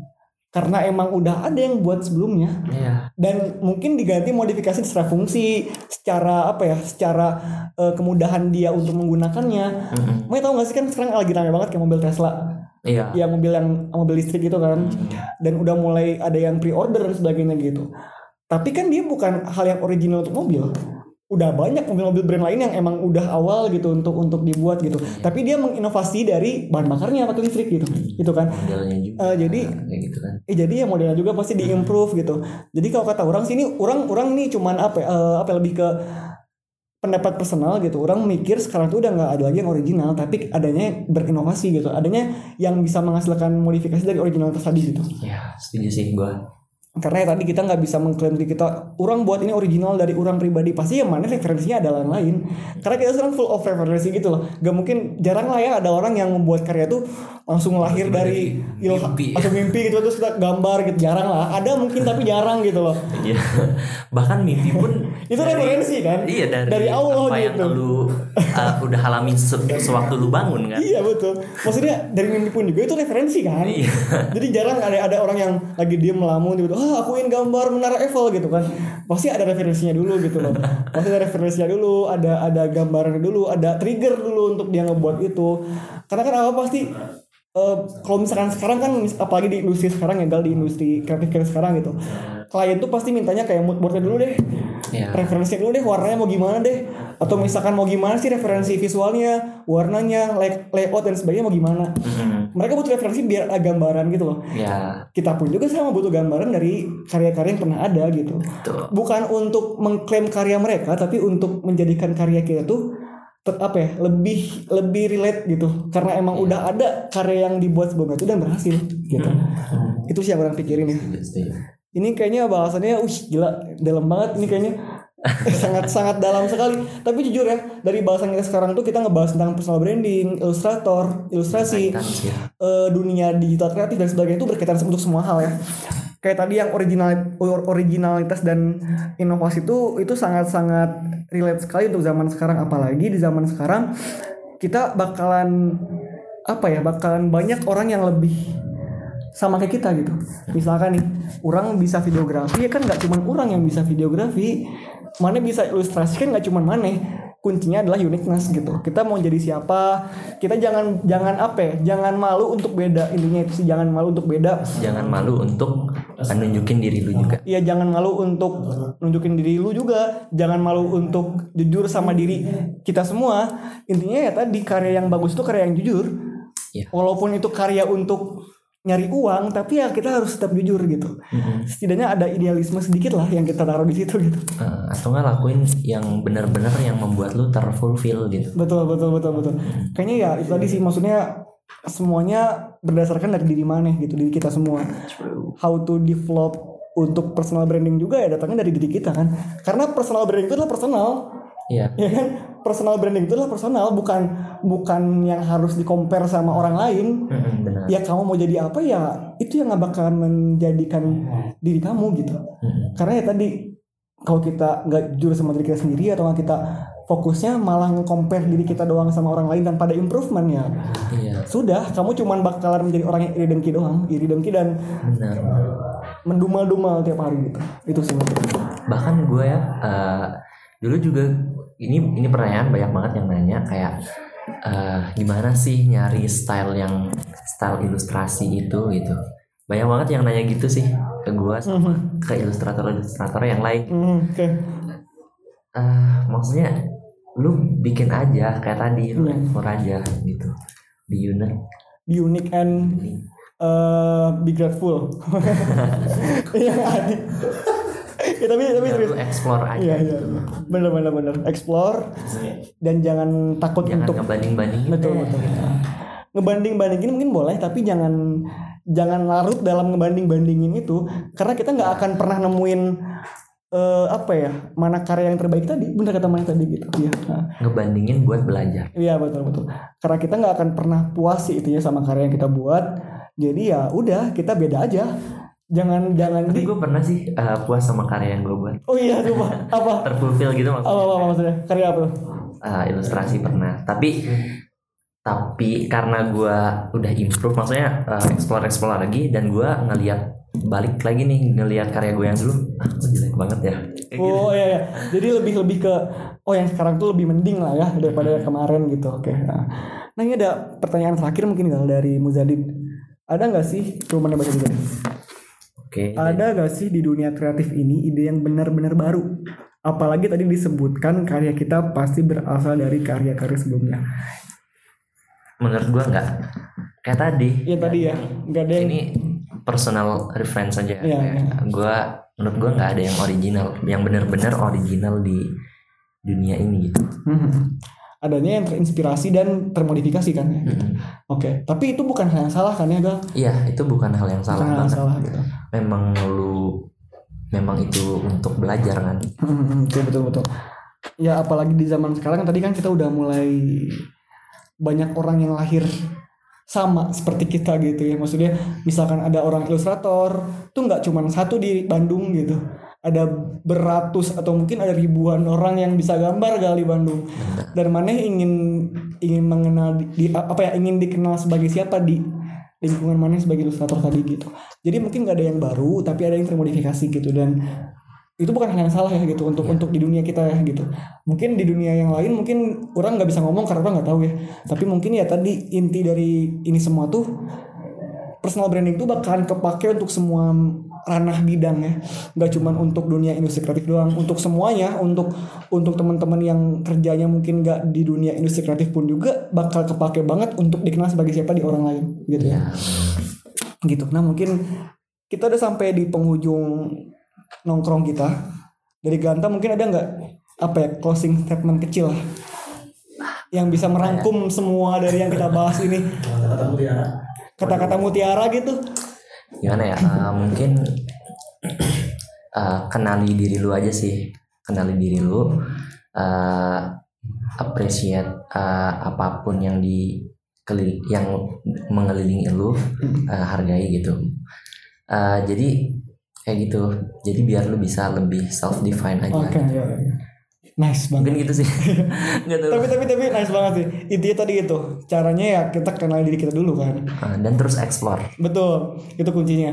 Karena emang udah ada yang buat sebelumnya. Iya. dan mungkin diganti modifikasi secara fungsi secara apa ya secara eh, kemudahan dia untuk menggunakannya. Mm-mm. Mau tahu gak sih kan sekarang lagi rame banget kayak mobil Tesla. Iya. ya mobil yang mobil listrik gitu kan. Dan udah mulai ada yang pre-order dan sebagainya gitu. Tapi kan dia bukan hal yang original untuk mobil udah banyak mobil-mobil brand lain yang emang udah awal gitu untuk untuk dibuat gitu. Tapi dia menginovasi dari bahan bakarnya pakai listrik gitu. Gitu kan. Modelnya juga. Eh, jadi- kayak gitu kan. eh jadi ya modelnya juga pasti diimprove gitu. Jadi kalau kata orang sih ini orang orang nih cuman apa ya, eh, apa ya, lebih ke pendapat personal gitu. Orang mikir sekarang tuh udah nggak ada lagi yang original tapi adanya berinovasi gitu. Adanya yang bisa menghasilkan modifikasi dari original tadi gitu. Ya, setuju sih gua. Karena ya tadi kita nggak bisa mengklaim diri kita orang buat ini original dari orang pribadi. Pasti yang mana referensinya ada lain lain. Karena kita sekarang full of referensi gitu loh. Gak mungkin jarang lah ya ada orang yang membuat karya tuh langsung lahir dari ilham Mimpi. atau mimpi gitu terus kita gambar gitu jarang lah ada mungkin tapi jarang gitu loh Iya. Bahkan mimpi pun Itu referensi kan? Iya dari, Dari Allah apa yang gitu. lu uh, udah alami se- sewaktu lu bangun kan. iya betul maksudnya dari mimpi pun juga itu referensi kan Iya. jadi jarang ada ada orang yang lagi diem melamun gitu ah akuin gambar menara Eiffel gitu kan pasti ada referensinya dulu gitu loh pasti ada referensinya dulu ada ada gambaran dulu ada trigger dulu untuk dia ngebuat itu karena kan apa pasti eh, kalau misalkan sekarang kan apalagi di industri sekarang ya gal di industri kreatif kreatif sekarang gitu. Klien tuh pasti mintanya kayak mood boardnya dulu deh. Iya. referensinya dulu deh warnanya mau gimana deh. Atau misalkan mau gimana sih referensi visualnya warnanya lay- layout dan sebagainya mau gimana. Mhm. mereka butuh referensi biar ada gambaran gitu loh. Ya, kita pun juga sama butuh gambaran dari karya-karya yang pernah ada gitu. Betul. bukan untuk mengklaim karya mereka tapi untuk menjadikan karya kita tuh apa ya lebih lebih relate gitu. Karena emang udah ada karya yang dibuat sebelumnya itu dan berhasil gitu. Itu sih yang orang pikirin ya. Setuju. ini kayaknya bahasannya uh gila dalam banget ini kayaknya. Sangat sangat dalam sekali. Tapi jujur ya dari bahasan kita sekarang tuh kita ngebahas tentang personal branding ilustrator ilustrasi eh, dunia digital kreatif dan sebagainya itu berkaitan untuk semua hal ya kayak tadi yang original or- originalitas dan inovasi itu itu sangat sangat relate sekali untuk zaman sekarang. Apalagi di zaman sekarang kita bakalan apa ya bakalan banyak orang yang lebih sama kayak kita gitu. Misalkan nih orang bisa videografi ya kan nggak cuman orang yang bisa videografi mana bisa ilustrasi kan nggak cuman mana kuncinya adalah uniqueness gitu. Kita mau jadi siapa kita jangan jangan apa ya jangan malu untuk beda intinya itu sih jangan malu untuk beda. Jangan malu untuk nunjukin diri lu juga. Iya jangan malu untuk nunjukin diri lu juga. Jangan malu untuk jujur sama diri kita semua. Intinya ya tadi karya yang bagus itu karya yang jujur. Iya. Walaupun itu karya untuk nyari uang Tapi ya kita harus tetap jujur gitu. Setidaknya ada idealisme sedikit lah yang kita taruh di situ gitu. Eh, atau nggak lakuin yang benar-benar yang membuat lu terfulfill gitu. Betul betul betul betul. Kayaknya ya itu tadi sih maksudnya semuanya berdasarkan dari diri mana gitu diri kita semua. How to develop untuk personal branding juga ya datangnya dari diri kita kan. Karena personal branding itu adalah personal Iya. ya kan personal branding itu adalah personal bukan bukan yang harus di compare sama orang lain benar. ya kamu mau jadi apa ya itu yang nggak bakalan menjadikan diri kamu gitu Mm-mm. karena ya tadi kalau kita nggak jujur sama diri kita sendiri atau kita fokusnya malah nge-compare diri kita doang sama orang lain tanpa ada improvement ya Iya. sudah kamu cuman bakalan menjadi orang yang iri dengki doang iri dengki dan Benar. mendumal-dumal tiap hari gitu itu sih bahkan gue ya eh, dulu juga ini ini pertanyaan banyak banget yang nanya kayak eh, gimana sih nyari style yang style ilustrasi itu gitu. Banyak banget yang nanya gitu sih ke gue sama ke ilustrator ilustrator yang lain. Hmm, oke. Eh, maksudnya lu bikin aja kayak tadi lu Iya. explore aja gitu. Di unit be unique and uh, be grateful. Iya ada. Ya, tapi tapi tapi lu explore aja iya iya. Bener bener bener. Explore dan jangan takut jangan untuk ngebanding bandingin betul betul. ngebanding bandingin mungkin boleh tapi jangan jangan larut dalam ngebanding bandingin itu karena kita nggak akan pernah nemuin eh, apa ya mana karya yang terbaik tadi. Bener kata Maya tadi gitu. Ya ngebandingin buat belajar. Iya betul betul. Karena kita nggak akan pernah puas sih itu ya sama karya yang kita buat. Jadi ya udah kita beda aja. Jangan jangan tapi di. gue pernah sih eh, puas sama karya yang gue buat Oh iya coba apa? terfulfill gitu Apa maksudnya apa, apa maksudnya? Karya apa? Eh, ilustrasi pernah tapi tapi karena gue udah improve maksudnya eh, explore explore lagi dan gue ngelihat balik lagi nih ngelihat karya gue yang dulu ah kok jelek banget ya Kayak gitu. Oh iya iya. Jadi lebih lebih ke oh yang sekarang tuh lebih mending lah ya daripada yang kemarin gitu. Oke. Nah, nah ini ada pertanyaan terakhir mungkin Gal, dari Muzadid. Ada nggak sih? Coba mana baca dulu oke Ada gak sih di dunia kreatif ini ide yang benar-benar baru? Apalagi tadi disebutkan karya kita pasti berasal dari karya-karya sebelumnya. menurut gue nggak kayak tadi Iya tadi ya, nggak ada yang ini personal reference aja Iya, iya. gue menurut gue nggak ada yang original yang benar-benar original di dunia ini gitu Mhm. Adanya yang terinspirasi dan termodifikasi kan. ya? Mm-mm. Oke, tapi itu bukan hal yang salah kan ya Gal? Iya itu bukan hal yang salah Bukan hal yang salah gitu. memang lu memang itu untuk belajar kan Betul betul betul. Ya apalagi di zaman sekarang tadi kan kita udah mulai banyak orang yang lahir sama seperti kita gitu ya maksudnya misalkan ada orang ilustrator tuh nggak cuma satu di Bandung gitu ada beratus atau mungkin ada ribuan orang yang bisa gambar kali Bandung. Dan mana ingin ingin mengenal di, apa ya ingin dikenal sebagai siapa di lingkungan mana sebagai ilustrator tadi gitu. Jadi mungkin nggak ada yang baru tapi ada yang termodifikasi gitu. Dan itu bukan hal yang salah ya gitu untuk untuk di dunia kita ya gitu. Mungkin di dunia yang lain mungkin orang nggak bisa ngomong karena orang nggak tahu ya. Tapi mungkin ya tadi inti dari ini semua tuh personal branding itu bakalan kepake untuk semua ranah bidang ya. Nggak cuma untuk dunia industri kreatif doang. Untuk semuanya untuk untuk teman-teman yang kerjanya mungkin nggak di dunia industri kreatif pun juga bakal kepake banget untuk dikenal sebagai siapa di orang lain gitu ya. Gitu. Nah mungkin kita udah sampai di penghujung nongkrong kita. Dari Ganta mungkin ada nggak apa ya closing statement kecil lah? Yang bisa merangkum semua dari yang kita bahas ini. Kata-kata mutiara gitu gimana ya? Uh, mungkin uh, kenali diri lu aja sih. Kenali diri lu uh, appreciate uh, apa pun yang di yang mengelilingi lu uh, hargai gitu. Uh, jadi kayak gitu. Jadi biar lu bisa lebih self define aja. Oke ya, ya. Nice banget. Mungkin gitu sih. Nggak tahu. Tapi tapi tapi nice banget sih. Intinya tadi itu caranya ya kita kenal diri kita dulu kan. Uh, dan terus explore. Betul itu kuncinya.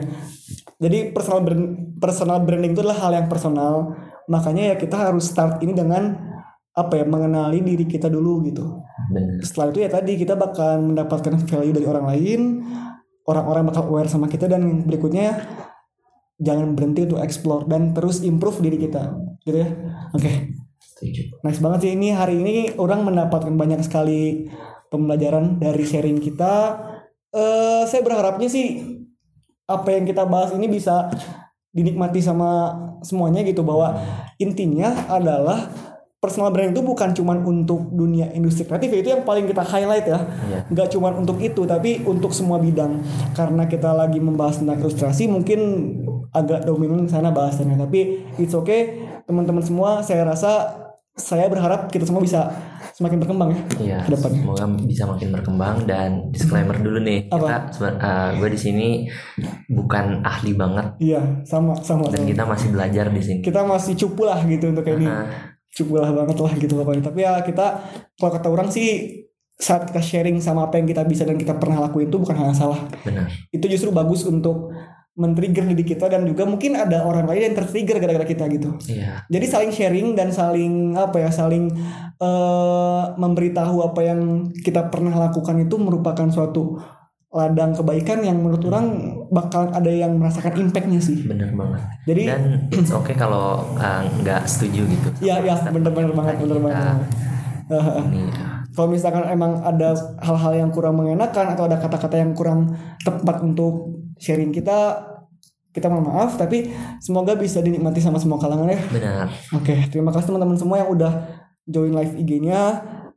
Jadi personal brand, personal branding itu adalah hal yang personal. Makanya ya kita harus start ini dengan apa ya mengenali diri kita dulu gitu. Bener setelah itu ya tadi kita bakal mendapatkan value dari orang lain orang-orang bakal aware sama kita dan berikutnya jangan berhenti untuk explore dan terus improve diri kita. Gitu ya. Oke setuju. Nice banget sih. Ini hari ini orang mendapatkan banyak sekali pembelajaran dari sharing kita. Eh saya berharapnya sih apa yang kita bahas ini bisa dinikmati sama semuanya gitu bahwa intinya adalah personal brand itu bukan cuman untuk dunia industri kreatif itu yang paling kita highlight ya. Iya. nggak cuman untuk itu tapi untuk semua bidang. Karena kita lagi membahas tentang ilustrasi mungkin agak dominan sana bahasannya tapi it's okay. Teman-teman semua saya rasa saya berharap kita semua bisa semakin berkembang ya Iya, ke depannya. semoga bisa makin berkembang dan disclaimer dulu nih. Apa? Kita gue di sini bukan ahli banget iya sama sama, dan sama. kita masih belajar di sini. kita masih cupu lah gitu untuk ini Nah, cupu lah banget lah gitu pokoknya tapi ya kita kalau kata orang sih saat kita sharing sama apa yang kita bisa dan kita pernah lakuin itu bukan hal yang salah benar. itu justru bagus untuk men-trigger diri kita dan juga mungkin ada orang lain yang tertrigger gara-gara kita gitu. Iya, jadi saling sharing dan saling apa ya saling eh memberitahu apa yang kita pernah lakukan itu merupakan suatu ladang kebaikan yang menurut orang bakal ada yang merasakan impactnya sih. Benar banget. jadi Dan it's okay kalau uh, nggak setuju gitu. ya ya bener-bener banget bener banget. Ini, kalau misalkan emang ada hal-hal yang kurang mengenakan atau ada kata-kata yang kurang tepat untuk sharing kita kita mohon maaf tapi semoga bisa dinikmati sama semua kalangan ya. Benar. oke terima kasih teman-teman semua yang udah join live IG-nya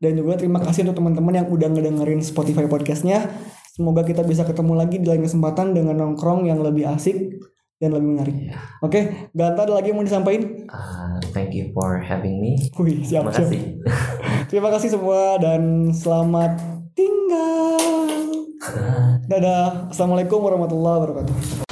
dan juga terima kasih untuk teman-teman yang udah ngedengerin Spotify podcastnya. Semoga kita bisa ketemu lagi di lain kesempatan dengan nongkrong yang lebih asik dan lebih menarik oke Ganta ada lagi yang mau disampaikan Uh, thank you for having me. Wih siap Terima siap kasih. Terima kasih semua dan selamat tinggal. Dadah. Assalamualaikum warahmatullahi wabarakatuh.